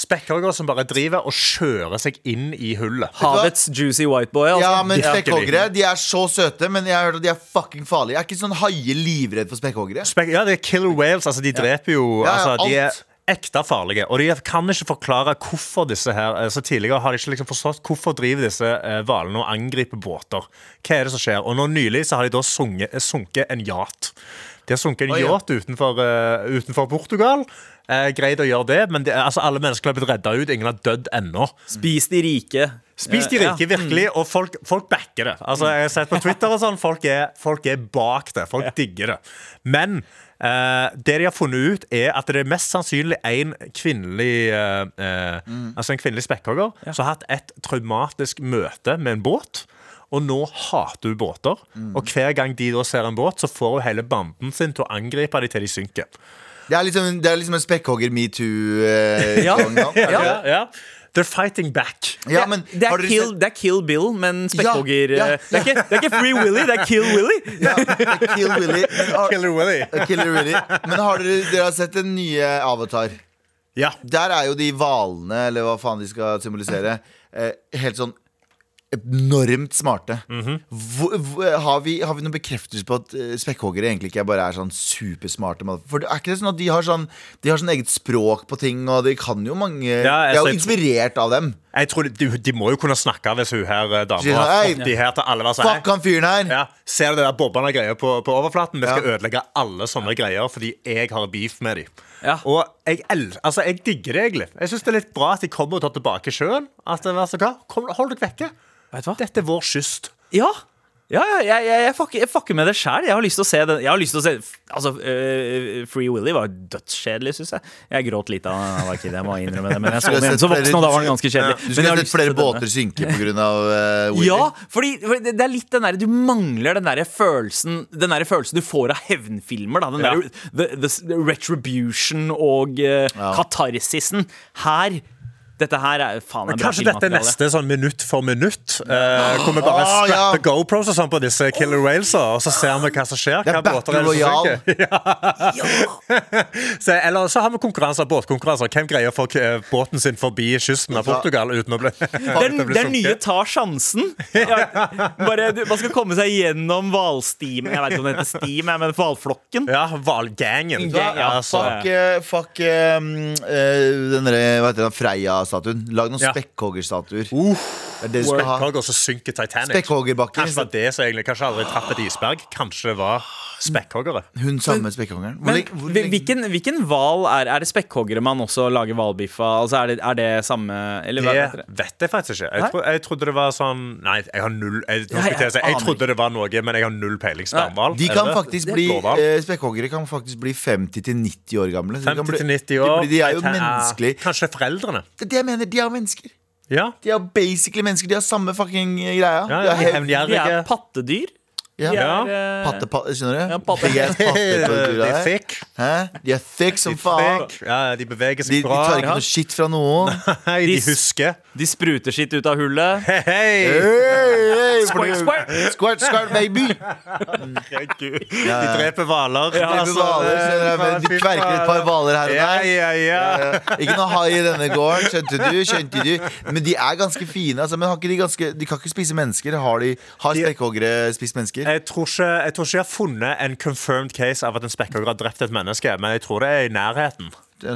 Spekkhoggere som bare driver og kjører seg inn i hullet. Havets juicy white boy. Altså. Ja, men spekkhoggere de er så søte, men jeg har hørt at de er fucking farlige. Jeg er ikke sånn haie livredd for spekkhoggere. Spek ja, det er killer whales. Altså, de dreper jo Ja, ja, altså, De er ekte farlige. Og de kan ikke forklare hvorfor disse her eh, Så tidligere har de ikke liksom forstått hvorfor driver disse eh, hvalene og angriper båter. Hva er det som skjer? Og nå nylig så har de da sunget, eh, sunket en yacht. De har sunket en yacht utenfor, uh, utenfor Portugal. Eh, greit å gjøre det, men det, altså, alle mennesker har blitt redda ut. Ingen har dødd ennå. Spis de rike. Spis de Eh, ja. rike, virkelig, og folk, folk backer det. Altså, jeg har sett på Twitter og sånn, folk er, folk er bak det. Folk digger det. Men eh, det de har funnet ut, er at det er mest sannsynlig en kvinnelig eh, mm. Altså en kvinnelig spekkhogger som har hatt et traumatisk møte med en båt. Og nå hater hun båter. Og hver gang de da ser en båt, så får hun hele banden sin til å angripe dem til de synker. Det er liksom, det er liksom en spekkhogger-metoo-gang. Uh, Ja. Ja. They're fighting back. ja, men det, har er kill, det er Kill Bill, men spekkhogger Ja, ja, eh, det, det er ikke Free Willy, det er Kill Willy. ja, Kill Willy. Men har, Killer Willy. Killer Willy. Men har dere, dere har sett den nye Avatar? Ja. Der er jo de hvalene, eller hva faen de skal symbolisere, eh, helt sånn enormt smarte. hvor, hvor, har, vi, har vi noen bekreftelse på at eh, spekkhoggere egentlig ikke bare er sånn supersmarte? For er ikke det sånn at de har sånn De har sånn eget språk på ting, og de kan jo mange Ja, De er jo inspirert av dem. Jeg tror de, de må jo kunne snakke hvis hun her eh, dama Sier sånn, har «Hei, fått de her til alle. sånn, Fuck han fyren her! Ja, ser du det der bobbende greier på, på overflaten? Vi skal Ja. ødelegge alle sånne greier fordi jeg har beef med dem. Ja. Og jeg, altså, jeg digger det egentlig. Jeg syns det er litt bra at de kommer og tar tilbake hva? Kom, hold dere vekke. Dette er vår kyst. Ja, ja, ja jeg, jeg, fucker, jeg fucker med det sjæl. Jeg har lyst til å se den. Jeg har lyst til å se Altså, uh, Free Willy var dødskjedelig, syns jeg. Jeg gråt litt av den. Jeg må innrømme det. Men jeg så den igjen sett voksen, og da var den ganske kjedelig. Du skulle har sett flere båter synke pga. Uh, Willy. Ja, fordi det er litt den der Du mangler den der følelsen Den der følelsen du får av hevnfilmer. Da. Den Ja. der, the, the, the retribution og uh, Ja. katarsisen. Her Dette her er faen Men kanskje dette er neste sånn minutt for minutt. Eh, hvor vi bare Ah, ja. strapper GoPros og sånn på disse killer whalesa, og så ser vi hva som skjer. Det er hva båter er det som synker. Så, eller så har vi konkurranser, båtkonkurranser. Hvem greier å få eh, båten sin forbi kysten av Portugal uten å bli, Det å bli det er nye tar sjansen. Ja, bare, du, man skal komme seg gjennom hvalstimen. Jeg vet ikke om det heter stim, men hvalflokken. Ja, hvalgangen. Gang, ja. Altså, Fuck, eh, fuck um, eh, den derre hva Freia-statuen. Lag noen Ja. spekkhoggerstatuer. uh, Det er det du skal ha. Synker Titanic. Spekkhoggerbakken. Kanskje var det som egentlig Kanskje aldri traff et isberg. Kanskje det var spekkhoggere. Hun samme spekkhoggeren. Men lenge- hvilken, hvilken hval er, er det spekkhoggere man også lager hvalbiff av? Altså, er, det, er det samme eller hva Det det? vet jeg faktisk ikke. Jeg, tro, jeg trodde det var sånn Nei, jeg har null Jeg, nå jeg jeg, jeg trodde det var noe, men jeg har null peiling. De er kan faktisk bli eh, Spekkhoggere kan faktisk bli 50-90 år gamle. De kan 50 bli- 90 år. De, blir- de er jo menneskelige. Kanskje foreldrene. Det det jeg mener. De er mennesker. Ja. De er basically mennesker. De har samme fucking greia. Ja, De ja, er hev- De Hevngjerrige. er pattedyr. Ja. Ja. eh, Patte, patte, skjønner du? Ja, patte. De er patter De er thick. Hæ? De er thick som De, faen. Ja, de beveger De, seg de bra. tar ikke Ja. noe skitt fra noen. Nei, de De- husker. De spruter skitt ut av hullet. Hei, hei! Hey, hey, Squirt, squirt. Squirt, squirt, baby! Herregud. De dreper hvaler. Ja, de, valer, skjønner jeg, men De kverker et par hvaler her og Ja, der. ja, ja. ja. Ikke noe hai i denne gården, skjønte du? skjønte du Men de er ganske fine. Altså, men har ikke de, ganske, de kan ikke spise mennesker. Har, de, har spekkhoggere spist mennesker? Jeg tror, ikke, jeg tror ikke jeg har funnet en confirmed case av at en spekkhogger har drept et menneske, men jeg tror det er i nærheten. Det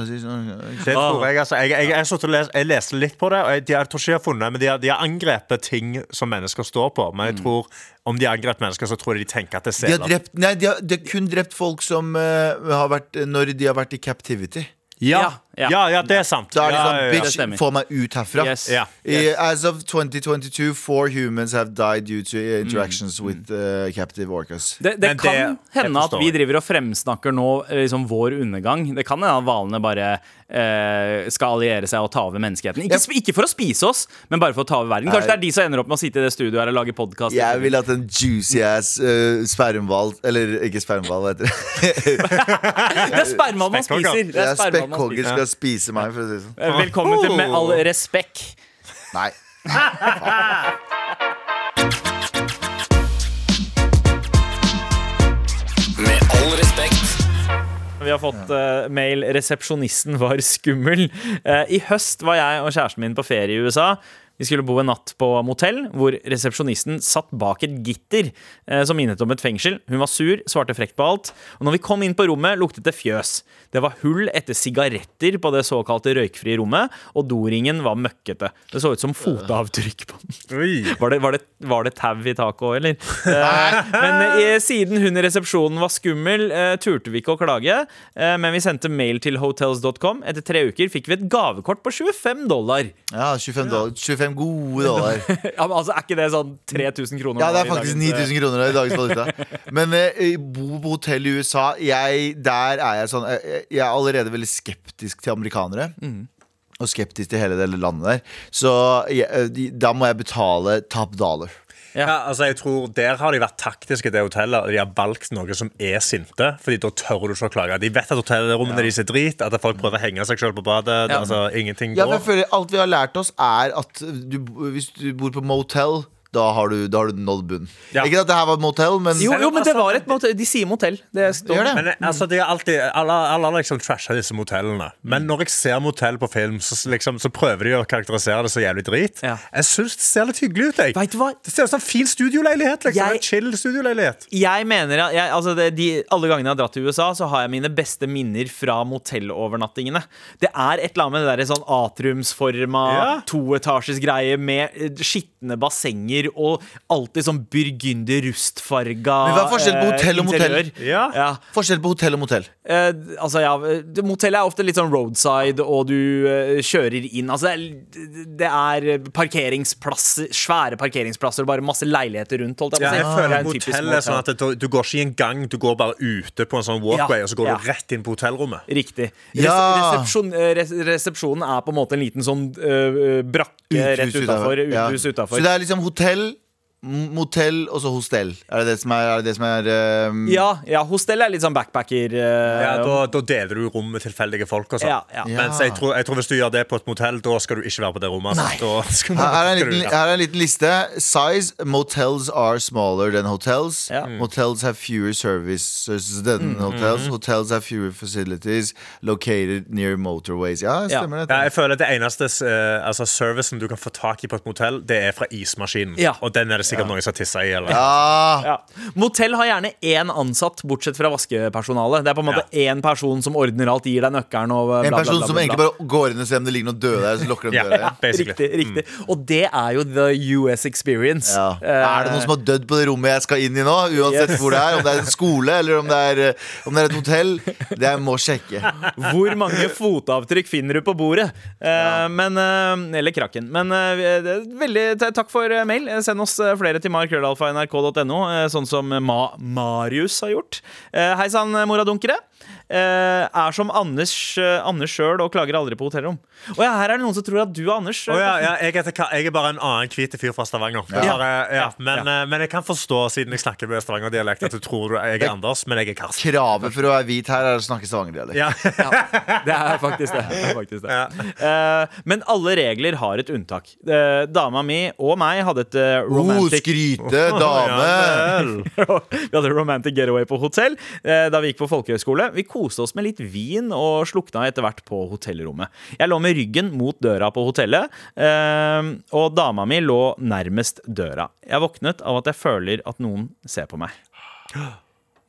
Ah. tror jeg, altså. Jeg, jeg, jeg, les, jeg leste litt på det, og jeg, de, jeg tror ikke jeg har funnet Men de har, de har angrepet ting som mennesker står på. Men jeg tror om de har angrepet mennesker, så tror jeg de tenker at det er De har, seler. drept, nei, de, har, de har kun drept folk som uh, har vært Når de har vært i captivity. Ja, Ja, ja, det er sant. Da er det sånn ja, ja. Det Bitch, stemmer. få meg ut herfra. Yes. Ja. I, as of 2022, four humans have died due to Mm. interactions with uh, captive orcas. Det, det Men det- kan jeg hende at forstår. vi driver og fremsnakker nå eh, liksom vår undergang. Det kan hende at hvalene bare eh, skal alliere seg og ta over menneskeheten. Ikke, sp- ikke for å spise oss, men bare for å ta over verden. Kanskje det er de som ender opp med å sitte i det studioet her og lage podkast. Jeg vil at en juicy ass uh, spermhval Eller ikke spermhval, hva heter det? Det er sperma man Spekkhogger. spiser. Det er sperma man Spekkhogger spiser. skal spise meg, for å si det sånn. Eh, Velkommen til Med all respekt. Nei. Med all respekt. Vi har fått uh, mail 'Resepsjonisten var skummel'. Uh, I høst var jeg og kjæresten min på ferie i USA. Vi skulle bo en natt på motell, hvor resepsjonisten satt bak et gitter eh, som minnet om et fengsel. Hun var sur, svarte frekt på alt. Og når vi kom inn på rommet, luktet det fjøs. Det var hull etter sigaretter på det såkalte røykfrie rommet, og doringen var møkkete. Det så ut som fotavtrykk på den. Var det, var det, var det tau i taket òg, eller? Eh, men eh, siden hun i resepsjonen var skummel, eh, turte vi ikke å klage. Eh, men vi sendte mail til hotels.com. Etter tre uker fikk vi et gavekort på 25 dollar. Ja, 25, dollar, 25 gode dollar. Ja, men altså, Er ikke det sånn 3000 kroner? Ja, det er faktisk eh, 9000 kroner i dagens valuta. Men eh, bo på hotell i USA, jeg, der er jeg sånn eh, Jeg er allerede veldig skeptisk til amerikanere. Og skeptisk til hele det landet der. Så eh, da må jeg betale top dollar. Ja, altså jeg tror Der har de vært taktiske, det hotellet. og De har valgt noe som er sinte. Fordi da tør du ikke å klage. De vet at hotellrommene deres er drit. At folk prøver å henge seg selv på badet. Ja. Altså, ingenting Ja, men jeg går. føler Alt vi har lært oss, er at du, hvis du bor på motel, da har du, da har du nådd bunn. Ja. Ikke at det her var et motell, men Jo, jo, men det var et motell. De sier motell. Det står det? Men eh, altså, de er alltid, alle, alle har liksom trasha disse motellene. Men når jeg ser motell på film, så, liksom, så prøver de å karakterisere det så jævlig drit. Ja. Jeg syns det ser litt hyggelig ut. Jeg. Vet du hva? Det ser ut som en fin studioleilighet. Liksom. Jeg- En chill studioleilighet. Jeg mener jeg, altså det, de, Alle gangene jeg har dratt til USA, så har jeg mine beste minner fra motellovernattingene. Det er et eller annet med det der sånn atriumsforma, Ja. toetasjes greie med eh, skitne bassenger og alltid sånn burgunder rustfarga Men hva er forskjellen på eh, hotell og motell? Ja. Ja. Forskjell på hotell og motell. Eh, altså, ja, det- Motellet er ofte litt sånn roadside, og du eh, kjører inn Altså, det er, det er parkeringsplasser, svære parkeringsplasser og bare masse leiligheter rundt. Holdt jeg på Ja, si. jeg Det føler er en typisk Motell er sånn at det, du går ikke i en gang, du går bare ute på en sånn walkway, Ja, og så går ja. du rett inn på hotellrommet. Riktig. Res Ja. resepsjon, eh, res resepsjonen er på en måte en liten sånn øh, brakke rett utafor. Ja. Uthus Så utafor. det er liksom hotell, hell motell og så hostell. Er det det som er, er, det det som er um... Ja, ja, hostell er litt sånn backpacker. Uh... Ja, da, da deler du rom med tilfeldige folk. Og sånn. Ja, ja. Mens jeg tror, jeg tror hvis du gjør det på et motell, da skal du ikke være på det rommet. Altså. Da skal, Her her er, en liten, her er en liten liste. Size. Motels are smaller than hotels. Ja. Motels have fewer services than hotels. Hotels have fewer facilities located near motorways. Ja, Ja. stemmer det. Ja, jeg føler at Det eneste uh, altså, servicen du kan få tak i på et motell, det er fra ismaskinen. Ja. Og den er det sikkert noen som har tissa i. Eller? Ja. Motell har gjerne én ansatt, bortsett fra vaskepersonalet. Det er på en måte én person som ordner alt, gir deg nøkkelen og bla, en bla, person bla, som egentlig bare går inn og ser om det ligger noe døde der. Så lukker de døra igjen. basically. Riktig. riktig Og det er jo the US experience. Ja. Er det noen som har dødd på det rommet jeg skal inn i nå? Uansett Yes. hvor det er Om det er en skole eller om det er, eh, om det er et hotell. Det jeg må sjekke. Hvor mange fotavtrykk finner du på bordet? Eh, men, eh, eller krakken. Men veldig takk for mail. Send oss flere til markrøllalfa.nrk.no, eh, sånn som Ma Marius har gjort. Eh, Hei sann, moradunkere. Eh, er som Anders uh, Anders sjøl og klager aldri på hotellrom. Og ja, her er det noen som tror at du er Anders. Oh, ja, ja, jeg, heter, jeg er bare en annen hvit fyr fra Stavanger. Ja. men, eh, men jeg kan forstå, siden jeg snakker med stavangerdialekt, at du tror jeg er Anders, men jeg er Karsten. Kravet for å være hvit her er å snakke stavangerdialekt. Ja. Det er faktisk det. det, er faktisk det. Eh, men alle regler har et unntak. Eh, dama mi og meg hadde et eh, Oh, romantic skryte, dame! Vi hadde romantic getaway på hotell eh, da vi gikk på folkehøyskole. Vi koste oss med litt vin og slukna etter hvert på hotellrommet. Jeg lå med ryggen mot døra på hotellet, eh, og dama mi lå nærmest døra. Jeg våknet av at jeg føler at noen ser på meg.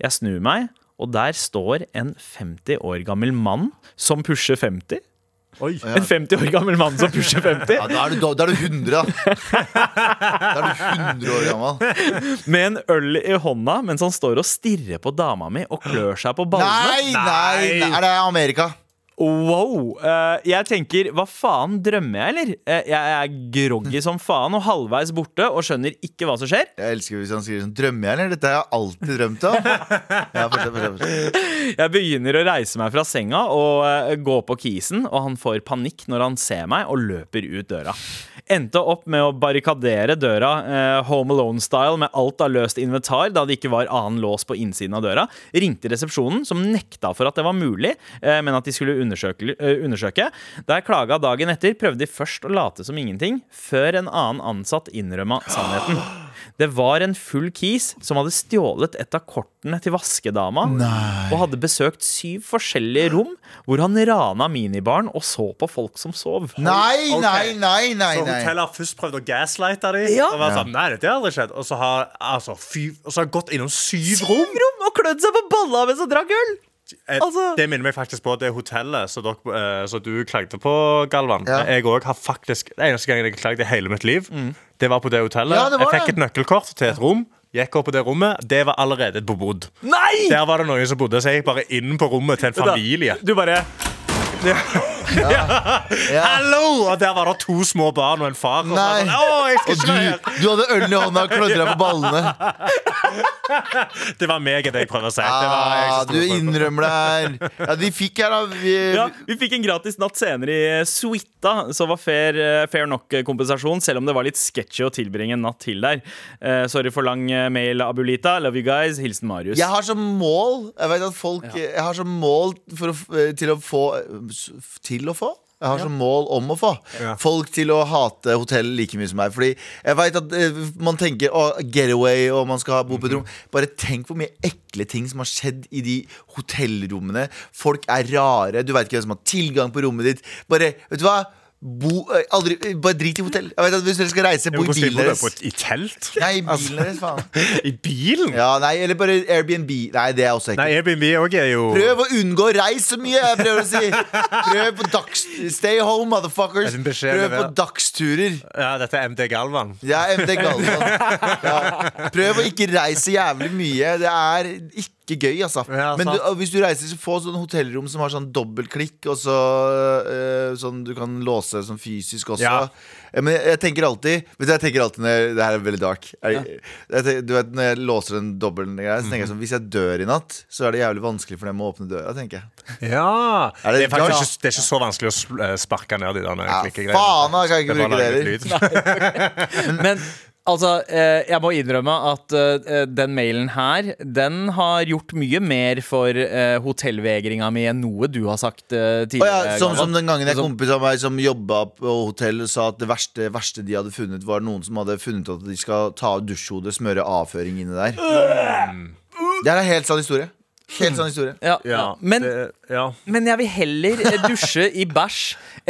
Jeg snur meg, og der står en 50 år gammel mann som pusher 50. Oi. En 50 år gammel mann som pusher 50. Ja, da, er du, da er du 100, da. Da er du 100 år gammel. Med en øl i hånda mens han står og stirrer på dama mi og klør seg på ballene. Nei, nei, nei, er det Amerika? Wow. eh, jeg tenker, hva faen, drømmer jeg, eller? Eh, jeg er groggy som faen og halvveis borte og skjønner ikke hva som skjer. Jeg elsker hvis han skriver sånn Drømmer jeg, eller? Dette har jeg alltid drømt om. Ja, fortsett, fortsett. Jeg begynner å reise meg fra senga og eh, gå på kisen, og han får panikk når han ser meg og løper ut døra. Endte opp med å barrikadere døra eh, Home Alone-style med alt av løst inventar, da det ikke var annen lås på innsiden av døra. Ringte resepsjonen, som nekta for at det var mulig, eh, men at de skulle undersøke. eh, undersøke. Der klaga dagen etter, prøvde de først å late som ingenting, før en annen ansatt innrømma sannheten. Det var en full kis som hadde stjålet et av kortene til vaskedama. Og hadde besøkt syv forskjellige rom hvor han rana minibaren og så på folk som sov. Nei, Ok. nei, nei, nei, Så nei. hotellet har først prøvd å gaslighte dem. Ja. Og var sånn, nei, dette har aldri skjedd Og så har, altså, fy, og så har gått innom syv rom. Syv rom og klødd seg på balla mens han drakk øl! Altså- Det minner meg faktisk på det hotellet som dere, eh, som du klagde på, Galvan. Ja. Jeg òg har faktisk Det eneste gangen jeg har klagd i hele mitt liv, det var på det hotellet. Ja, det jeg fikk det. et nøkkelkort til et rom. Gikk opp på det rommet. Det var allerede bebodd. Nei! Der var det noen som bodde, så jeg gikk bare inn på rommet til en familie. Du bare Ja. Hallo! Og der var det to små barn og en far. Og Nei. sånn, Å, jeg skal Og ikke du, være her. du hadde ølen i hånda og klødde deg på ballene. Det var meg, det jeg prøver å si. Det var jeg Ah, som sto du for- innrømmer det her. Ja, de fikk her, da. Vi, ja, Vi fikk en gratis natt senere i Suita, så var fair, eh, fair nok kompensasjon, selv om det var litt sketchy å tilbringe en natt til der. Eh, sorry for lang eh, mail, Abulita. Love you guys. Hilsen Marius. Jeg har som mål Jeg vet at folk Jeg har som mål for å, f- eh, til å få Til å få? Jeg har som mål om å få Ja. folk til å hate hotell like mye som meg. Fordi jeg vet at eh, man tenker å, getaway og man skal bo på et rom. Bare tenk hvor mye ekle ting som har skjedd i de hotellrommene. Folk er rare. Du veit ikke hvem som har tilgang på rommet ditt. Bare, vet du hva? Bo, eh, aldri, eh, bare drit i hotell. Jeg vet at Hvis dere skal reise, bo i bilen deres. I telt? Nei, i bilen deres, faen. I bilen? Ja, nei, eller bare Airbnb. Nei, det er også ekkelt. Nei, Airbnb også er jo Prøv å unngå å reise så mye, jeg prøver å si. Prøv på dags... Stay home, motherfuckers. Er Prøv på dagsturer. Ja, dette er MD Galvan. Er MD Galvan. Ja. Prøv å ikke reise jævlig mye. Det er ikke gøy, altså. Ja, Men du, hvis du reiser, så få sånn hotellrom som har sånn dobbeltklikk, og så eh, sånn du kan låse sånn fysisk også. Ja. Eh, Men jeg, jeg tenker alltid Vet du, jeg tenker alltid når jeg, Det her er veldig dark. Jeg, jeg, tenker- du vet, Når jeg låser den dobbelen, så tenker jeg sånn Hvis jeg dør i natt, så er det jævlig vanskelig for dem å åpne døra, tenker jeg. Ja. Er det, det er faktisk ikke, det er ikke så vanskelig å eh, sparke ned de der klikkegreiene. faen, da kan jeg ikke Det bruke det heller. Men altså, eh, jeg må innrømme at eh, den mailen her, den har gjort mye mer for eh, hotellvegringa mi enn noe du har sagt eh, tidligere. ja, som, som den gangen en Sånn- kompis av meg som jobba på hotell, sa at det verste, verste de hadde funnet, var noen som hadde funnet at de skal ta av dusjhodet, smøre avføring inni der. Det er en helt sann historie. Helt sann historie. Ja, Ja, men, det, ja. men jeg vil heller eh, dusje i bæsj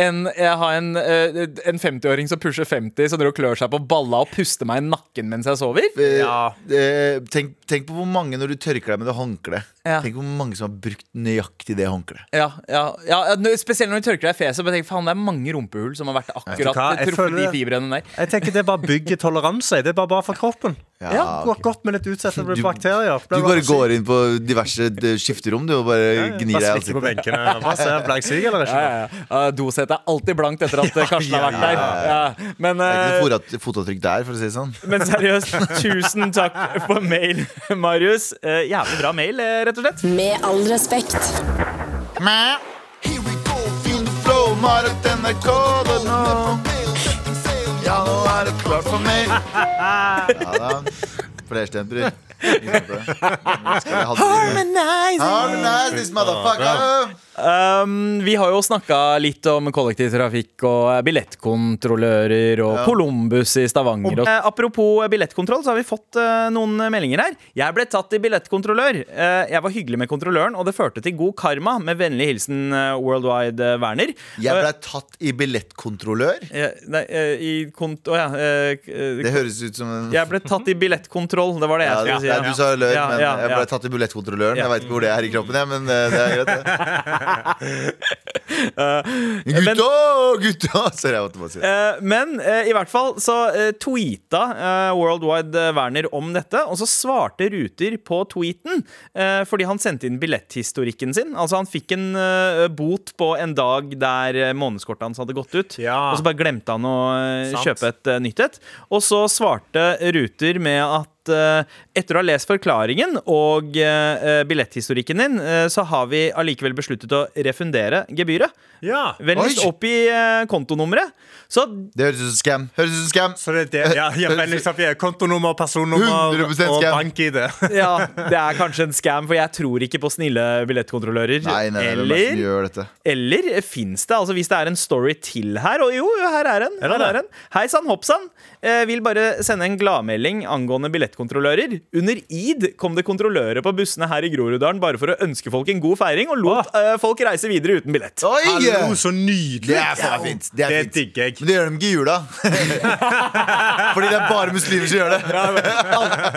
enn jeg har en, eh, en 50-åring som pusher 50, som klør seg på balla og puster meg i nakken mens jeg sover. Eh, Ja. eh, tenk, tenk på hvor mange når du tørker deg med det håndkleet. Ja. Tenk hvor mange som har brukt nøyaktig det håndkleet. Ja, ja, ja, Spesielt når du tørker deg i fjeset. Jeg faen, Det er mange rumpehull som har vært akkurat truffet de fibrene der. Jeg tenker Det er bare bygger toleranse. Det er bare bra for kroppen. Ja, Går ok. godt med litt utsettende for bakterier. Du bare går inn på diverse eh, skifterom du, og bare gnir deg i sitter på benken og Hva ser syk, eller ikke? Ja, ja, ja. Uh, Dosetet er alltid blankt etter at eh, Karsten har vært der. Ja. Men, Det er ikke eh, noe fotavtrykk- fotavtrykk der, for å si det sånn. men seriøst, tusen takk for mail, Marius. Eh, jævlig bra mail, eh, rett og slett. Med all respekt. Here we go, feel the flow, Marit NRK.no. Ja, nå er det klart for mail. Ja da. Flerstemt, bror. Harmonize, Harmonize this motherfucker. Um, vi har jo snakka litt om kollektivtrafikk og eh, billettkontrollører og Ja. Columbus i Stavanger. Og, eh, apropos billettkontroll, så har vi fått eh, noen meldinger her. Jeg ble tatt i billettkontrollør. Eh, jeg var hyggelig med kontrolløren, og det førte til god karma. Med vennlig hilsen eh, Worldwide eh, Werner. Jeg ble tatt i billettkontrollør. Eh, nei, eh, i kont... Å ja. eh, k- eh, Det høres ut som en jeg ble tatt i billettkontroll. Det var det jeg ja, skulle si. ja, Du sa løgn, Ja, men ja, jeg ble tatt i billettkontrolløren. Ja. Jeg veit ikke hvor det er i kroppen, jeg, men eh, det er greit. det. men- Gutta! Gutta! Sorry, jeg måtte bare si det. Eh, men eh, i hvert fall så uh, tweeta eh, Worldwide eh, Werner om dette, og så svarte Ruter på tweeten eh, fordi han sendte inn billetthistorikken sin. Altså Han fikk en eh, bot på en dag der uh, månedskortet hans hadde gått ut. Ja. Og så bare glemte han å eh, Sant. kjøpe et eh, nytt et. Og så svarte Ruter med at eh, etter å ha lest forklaringen og eh, billetthistorikken din, eh, så har vi allikevel besluttet å refundere gebyret. Ja. Vennligst opp i uh, kontonummeret. Så Det høres ut som scam. Høres ut som scam. Så det er det. Ja, ja, vennligst oppgi kontonummer, personnummer 100% og scam. bank-ID. ja, det er kanskje en scam, for jeg tror ikke på snille billettkontrollører. Nei, nei, eller er det eller gjør dette? eller fins det, altså hvis det er en story til her Og jo, jo, her er en. Er det Her er en. Hei sann, hopp sann. vil bare sende en gladmelding angående billettkontrollører. Under id kom det kontrollører på bussene her i Groruddalen bare for å ønske folk en god feiring, og lot eh, folk reise videre uten billett. Oi! Hallo, så nydelig! Det er faen fint. Det er Det fint. digger jeg. Men det gjør de ikke i jula. Fordi det er bare muslimer som gjør det.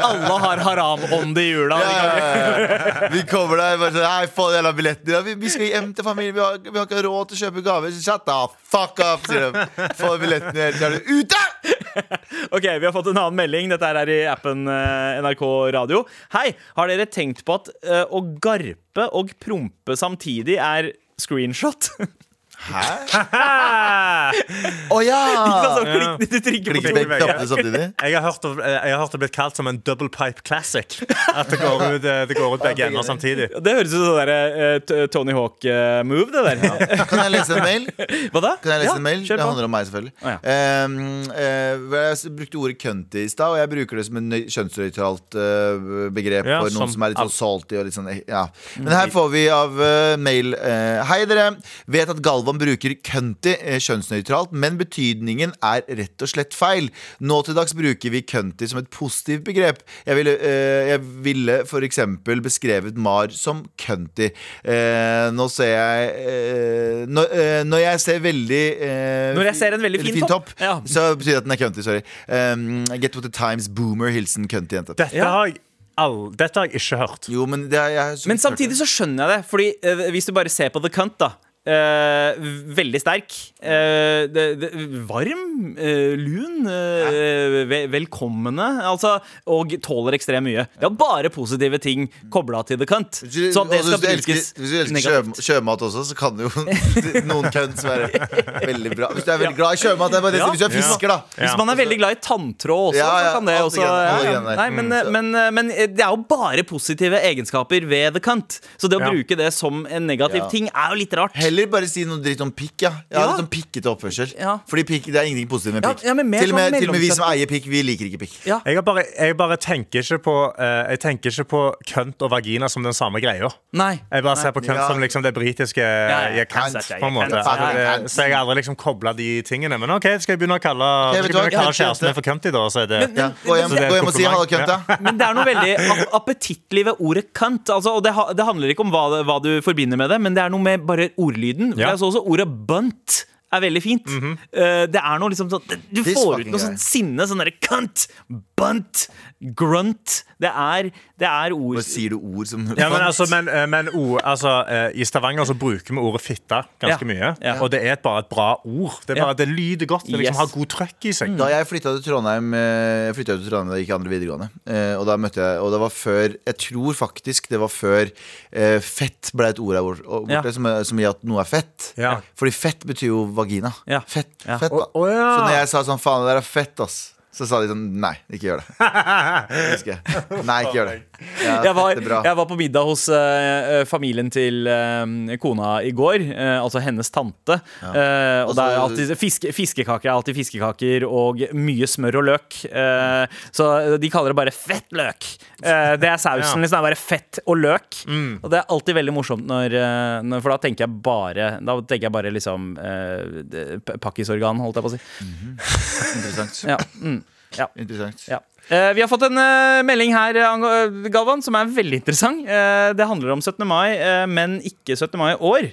Alle har haram-ånd i jula. Ja, ja, ja. Vi kommer der bare sånn Hei, få den jævla billetten din. Ja, Vi, vi skal hjem til familien. Vi har, vi har ikke råd til å kjøpe gaver. Shut the fuck up, sier de. Få billetten din, er du ute! Ok, Vi har fått en annen melding. Dette er i appen eh, NRK Radio. Hei, har dere tenkt på at eh, å garpe og prompe samtidig er screenshot? Hæ? Å ja! Sånn, klikk, du trykker på begge knappene samtidig. Jeg har, hørt, jeg har hørt det blitt kalt som en double pipe classic. At det går ut, eh, det går ut begge ender samtidig. Det høres ut som sånn eh, Tony Hawk-move, det der. Kan jeg lese en mail? Hva da? Kan jeg lese Ja, en mail? kjør Det handler om meg, selvfølgelig. Å, ja. um, uh, jeg brukte ordet cunty i stad, og jeg bruker det som en nøy- kjønnsnøytralt uh, begrep Ja, for noen som som er litt sånn salty og litt sånn eh, ja. Men her får vi av uh, mail eh, Hei, dere. Vet at Galvan bruker cunty eh, kjønnsnøytralt, men betydningen er rett og slett feil. Nå til dags bruker vi cunty som et positivt begrep. Jeg ville, eh, jeg ville for eksempel beskrevet Mar som cunty. Eh, nå ser jeg eh, når, eh, når jeg ser veldig eh, Når jeg ser en veldig fin topp. Ja. så betyr det at den er cunty. Sorry. Um, get what the times, boomer, hilsen cunty-jente. Dette, Ja. har jeg all, dette har jeg ikke hørt. Jo, men det er, jeg har Men samtidig det. så skjønner jeg det. Fordi uh, hvis du bare ser på The Cunt, da. Eh, veldig sterk. eh, det, det, varm, eh, lun, eh, ve velkommende. Altså, og tåler ekstremt mye. Det er bare positive ting kobla til The Cunt. Hvis du, elsker, hvis du elsker sjø, sjømat også, så kan jo noen cunts være veldig bra. Hvis du er veldig glad i sjømat, det Ja. hvis du er fisker, da. Hvis man er veldig glad i tanntråd også, Ja, så kan det også. Nei, men, Mm. men, men det er jo bare positive egenskaper ved The Cunt. Så det å bruke det som en negativ ting er jo litt rart. Heller bare si noe dritt om pikk, ja. Jeg har Ja. litt sånn pikkete oppførsel. Ja. Fordi pikk, det er ingenting positivt med Ja, pikk. ja, men mer til, og med, sånn til og med vi som eier pikk, vi liker ikke pikk. Ja. Jeg, har bare, jeg bare tenker ikke på eh, Jeg tenker ikke på kønt og vagina som den samme greia. Nei. Jeg bare ser på kønt Ja. som liksom det britiske ja, jeg kan, kønt. på en måte. Ja, ja. Eh, Så jeg har aldri liksom kobla de tingene. Men OK, skal jeg begynne å kalle, vet skal du hva? begynne å kalle kjæresten min for cunty, da? Så er det Ja. Gå hjem, Så det er gå hjem og si hallo, kønt, da. Men det er noe veldig ap- appetittlig ved ordet cunt. Altså, og det, ha, det handler ikke om hva, det- hva du forbinder med det, men det er noe med bare ordlyden. Ja. Jeg så også ordet bunt er veldig fint. Eh, det er noe liksom sånn Du This får ut noe sånn sinne. Sånn derre cunt, bunt, grunt. Det er, det er ord Hva sier du ord som Ja, men altså, men, eh, men ord, altså, eh, I Stavanger så bruker vi ordet fitte ganske Ja. mye. Ja. Og det er bare et bra ord. Det, er bare, Ja. det lyder godt. Det liksom Yes. har god trøkk i seg. Da jeg flytta til Trondheim eh, Jeg flyttet til Trondheim da jeg gikk andre videregående. Eh, og da møtte jeg Og det var før Jeg tror faktisk det var før fett ble et ord her borte, Ja. som, som i at noe er fett. Ja. Fordi fett betyr jo vagina. Ja. Fett, Ja. fett da å, ja. Så når jeg sa sånn faen, det der er fett, ass. Så sa de sånn Nei, ikke gjør det. Nei, ikke gjør det. Ja, jeg var, jeg var på middag hos eh, familien til uh, kona i går, uh, altså hennes tante. Eh, og det er Altså- alltid fiske, fiskekaker er alltid fiskekaker og mye smør og løk. Eh, så de kaller det bare fett løk. Eh, det er sausen. Ja. liksom, det er bare fett og løk. Og det er alltid veldig morsomt når, når For da tenker jeg bare Da tenker jeg bare liksom Pakkisorgan, holdt jeg på å si. Interessant. Ja, mm, ja. Interessant. Ja. Eh, vi har fått en eh, melding her, eh, Galvan, som er veldig interessant. Det handler om 17. mai, men ikke 17. mai i år.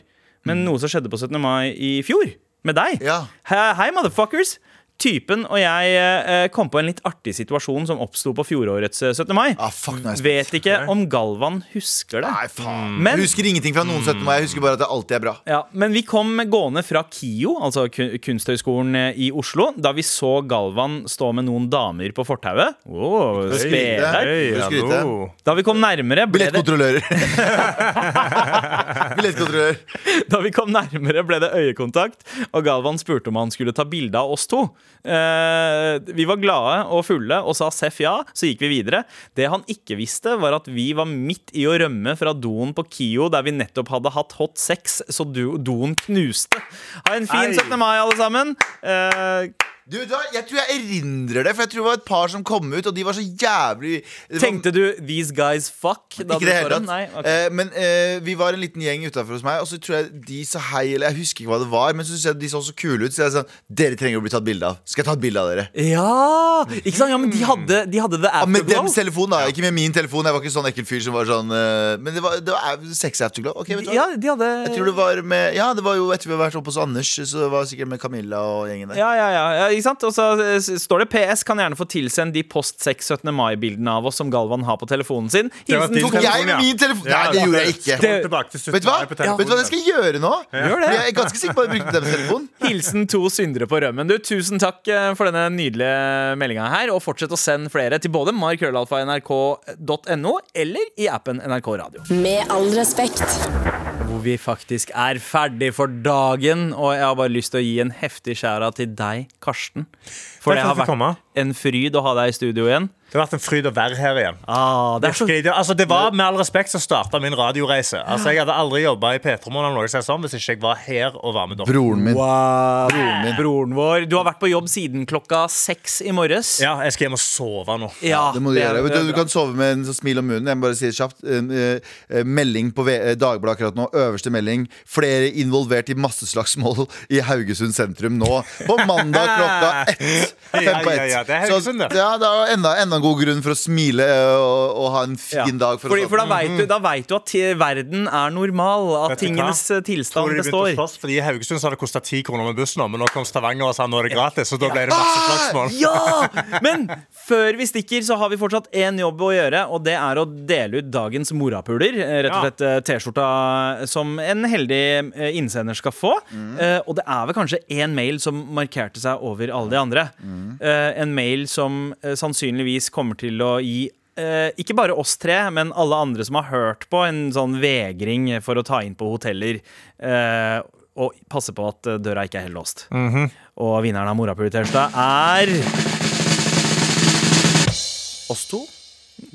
Men noe som skjedde på 17. mai i fjor, med deg. Ja. Hei, motherfuckers! Typen og jeg eh, kom på en litt artig situasjon som oppsto på fjorårets eh, 17. mai. Ah, fuck, nice. Vet ikke om Galvan husker det. Nei, faen. Men- jeg husker ingenting fra noen 17. mai. Jeg husker bare at det alltid er bra. Ja, men vi kom gående fra KIO, altså Kun- Kunsthøgskolen eh, i Oslo, da vi så Galvan stå med noen damer på fortauet. Oh, skryte. Da vi kom nærmere, ble Billettkontrollører. Billettkontrollør. da vi kom nærmere, ble det øyekontakt, og Galvan spurte om han skulle ta bilde av oss to. Eh, vi var glade og fulle og sa seff ja, så gikk vi videre. Det han ikke visste, var at vi var midt i å rømme fra doen på KIO, der vi nettopp hadde hatt hot sex, så do doen knuste. Ha en fin Ei. 17. mai, alle sammen. Eh, Du, da. Jeg tror jeg erindrer det, for jeg tror det var et par som kom ut, og de var så jævlig var- Tenkte du 'these guys fuck'? Da Ikke det hele tatt. Okay. ok. Eh, men eh, vi var en liten gjeng utafor hos meg, og så tror jeg de sa hei, eller jeg husker ikke hva det var, men så synes jeg de så så kule ut, så jeg sa dere trenger å bli tatt bilde av. Skal jeg ta et bilde av dere? Ja! Ikke sant? Ja, men de hadde, de hadde the Ja, med afterglow. dems telefon, da. Ikke med min telefon. Jeg var ikke sånn ekkel fyr som var sånn uh, Men det var, det var sexy afterglow. Ok, vet du? Ja, de hadde Jeg tror det var med Ja, det var jo etter vi har vært oppe hos Anders, så det var sikkert med Camilla og gjengen der. Ja, ja, ja, ikke sant? Og så eh, står det PS kan gjerne få tilsendt de post 6 17. mai-bildene av oss som Galvan har på telefonen sin. Hilsen Tok jeg med min telefon? Nei, det gjorde jeg ikke. Det- Tilbake til 17. Vet du hva? Ja. Vet du hva jeg skal gjøre nå? Gjør det. Jeg er ganske sikker på at jeg brukte den telefonen. Hilsen to syndere på rømmen. Du, Tusen takk eh, for denne nydelige meldinga her. Og fortsett å sende flere til både markrøllalfa.nrk.no eller i appen NRK Radio. Med all respekt. Hvor vi faktisk er ferdig for dagen. Og jeg har bare lyst til å gi en heftig skjæra til deg, Karsten. For Takk det har vært kom, da. En fryd å ha deg i studio igjen. Det har vært en fryd å være her igjen. Ah, det er så det, altså, det var med all respekt som starta min radioreise. Altså, jeg hadde aldri jobba i P3 Morgen eller hvis ikke jeg var her og var med dere. Broren min. Wow. Broren min. Broren vår. Du har vært på jobb siden klokka seks i morges. Ja, jeg skal hjem og sove nå. Ja, Det må du er- gjøre. Det Du, du kan sove med en sånn smil om munnen. Jeg må bare si det kjapt. En, eh, eh, melding på eh, Dagbladet akkurat nå. Øverste melding. Flere involvert i masseslagsmål i Haugesund sentrum nå. På mandag klokka ett. Fem Ja, på ja, ett. Ja, det er Så, Haugesund, det. ja, det er enda, enda en god grunn for å smile eh, og, og ha en fin Ja. dag. For Fordi, for da vet, du, da vet du at verden er normal. At tingenes hva? eh, Tror tilstand de består. slåss? Fordi I Haugesund så har det kosta ti kroner med bussen, men nå kom Stavanger og sa nå er det gratis. Så da ble det masse slagsmål. Ja! Men før vi stikker, så har vi fortsatt én jobb å gjøre, og det er å dele ut dagens morapuler. eh, Rett og slett T-skjorta som en heldig innsender skal få. Eh, Og det er vel kanskje én mail som markerte seg over alle de andre. Eh, En mail som eh, sannsynligvis kommer til å gi eh, ikke bare oss tre, men alle andre som har hørt på, en sånn vegring for å ta inn på hoteller. eh, og passe på at døra ikke er helt låst. Og vinneren av Morapuler-T-skjorta er Oss to?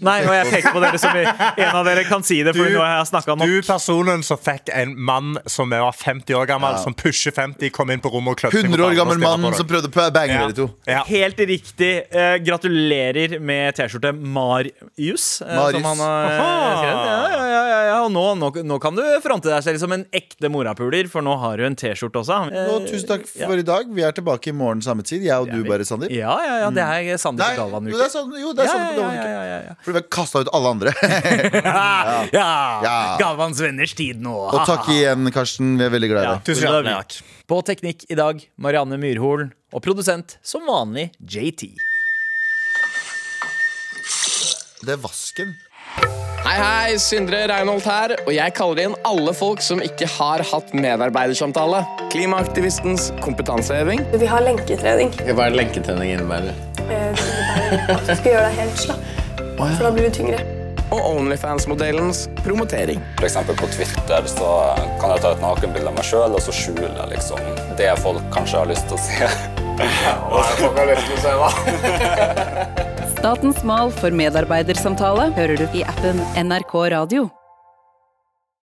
Nei, og jeg peker på dere som en av dere kan si det, for Du- nå har jeg snakka nok. Du personen som fikk en mann som var 50 år gammel, Ja. som pusher 50, kom inn på rommet og kløpte 100 år gammel mann som prøvde å bange Ja. dere to. Ja. Helt riktig. Eh, gratulerer med T-skjorte Marius. eh, Marius. Som han har eh, skrevet. Ja, ja, ja, ja, ja. Og nå, nå, nå kan du fronte deg selv som en ekte morapuler, for nå har du en T-skjorte også. Eh, Og tusen takk for i dag. Vi er tilbake i morgen samme tid. Jeg og du bare, Sandeep. Ja, ja, ja. Det er Sander Nei, på Galvan-uke. jo, det er sånn, jo, det er Ja, sånn ja, ja, ja, ja. Fordi vi har kasta ut alle andre. Ja, Ja. Galvans venners tid nå. Og takk igjen, Karsten. Vi er veldig glad i Ja. deg. Tusen takk. På teknikk i dag, Marianne Myrhol. Og produsent, som vanlig, JT. Det er vasken. Hei, hei, Sindre Reinholdt her, og jeg kaller inn alle folk som ikke har hatt medarbeidersamtale. Klimaaktivistens kompetanseheving. Vi har lenketrening. Hva er lenketrening innebærer? Eh, innebærer at du skal gjøre deg helt slapp. For da blir du tyngre. Og Onlyfans-modellens promotering. For eksempel på Twitter så kan jeg ta et nakenbilde av meg sjøl, og så skjule liksom det folk kanskje har lyst til å se. Hva er det folk har lyst til å se, da? Statens mal for medarbeidersamtale hører du i appen NRK Radio.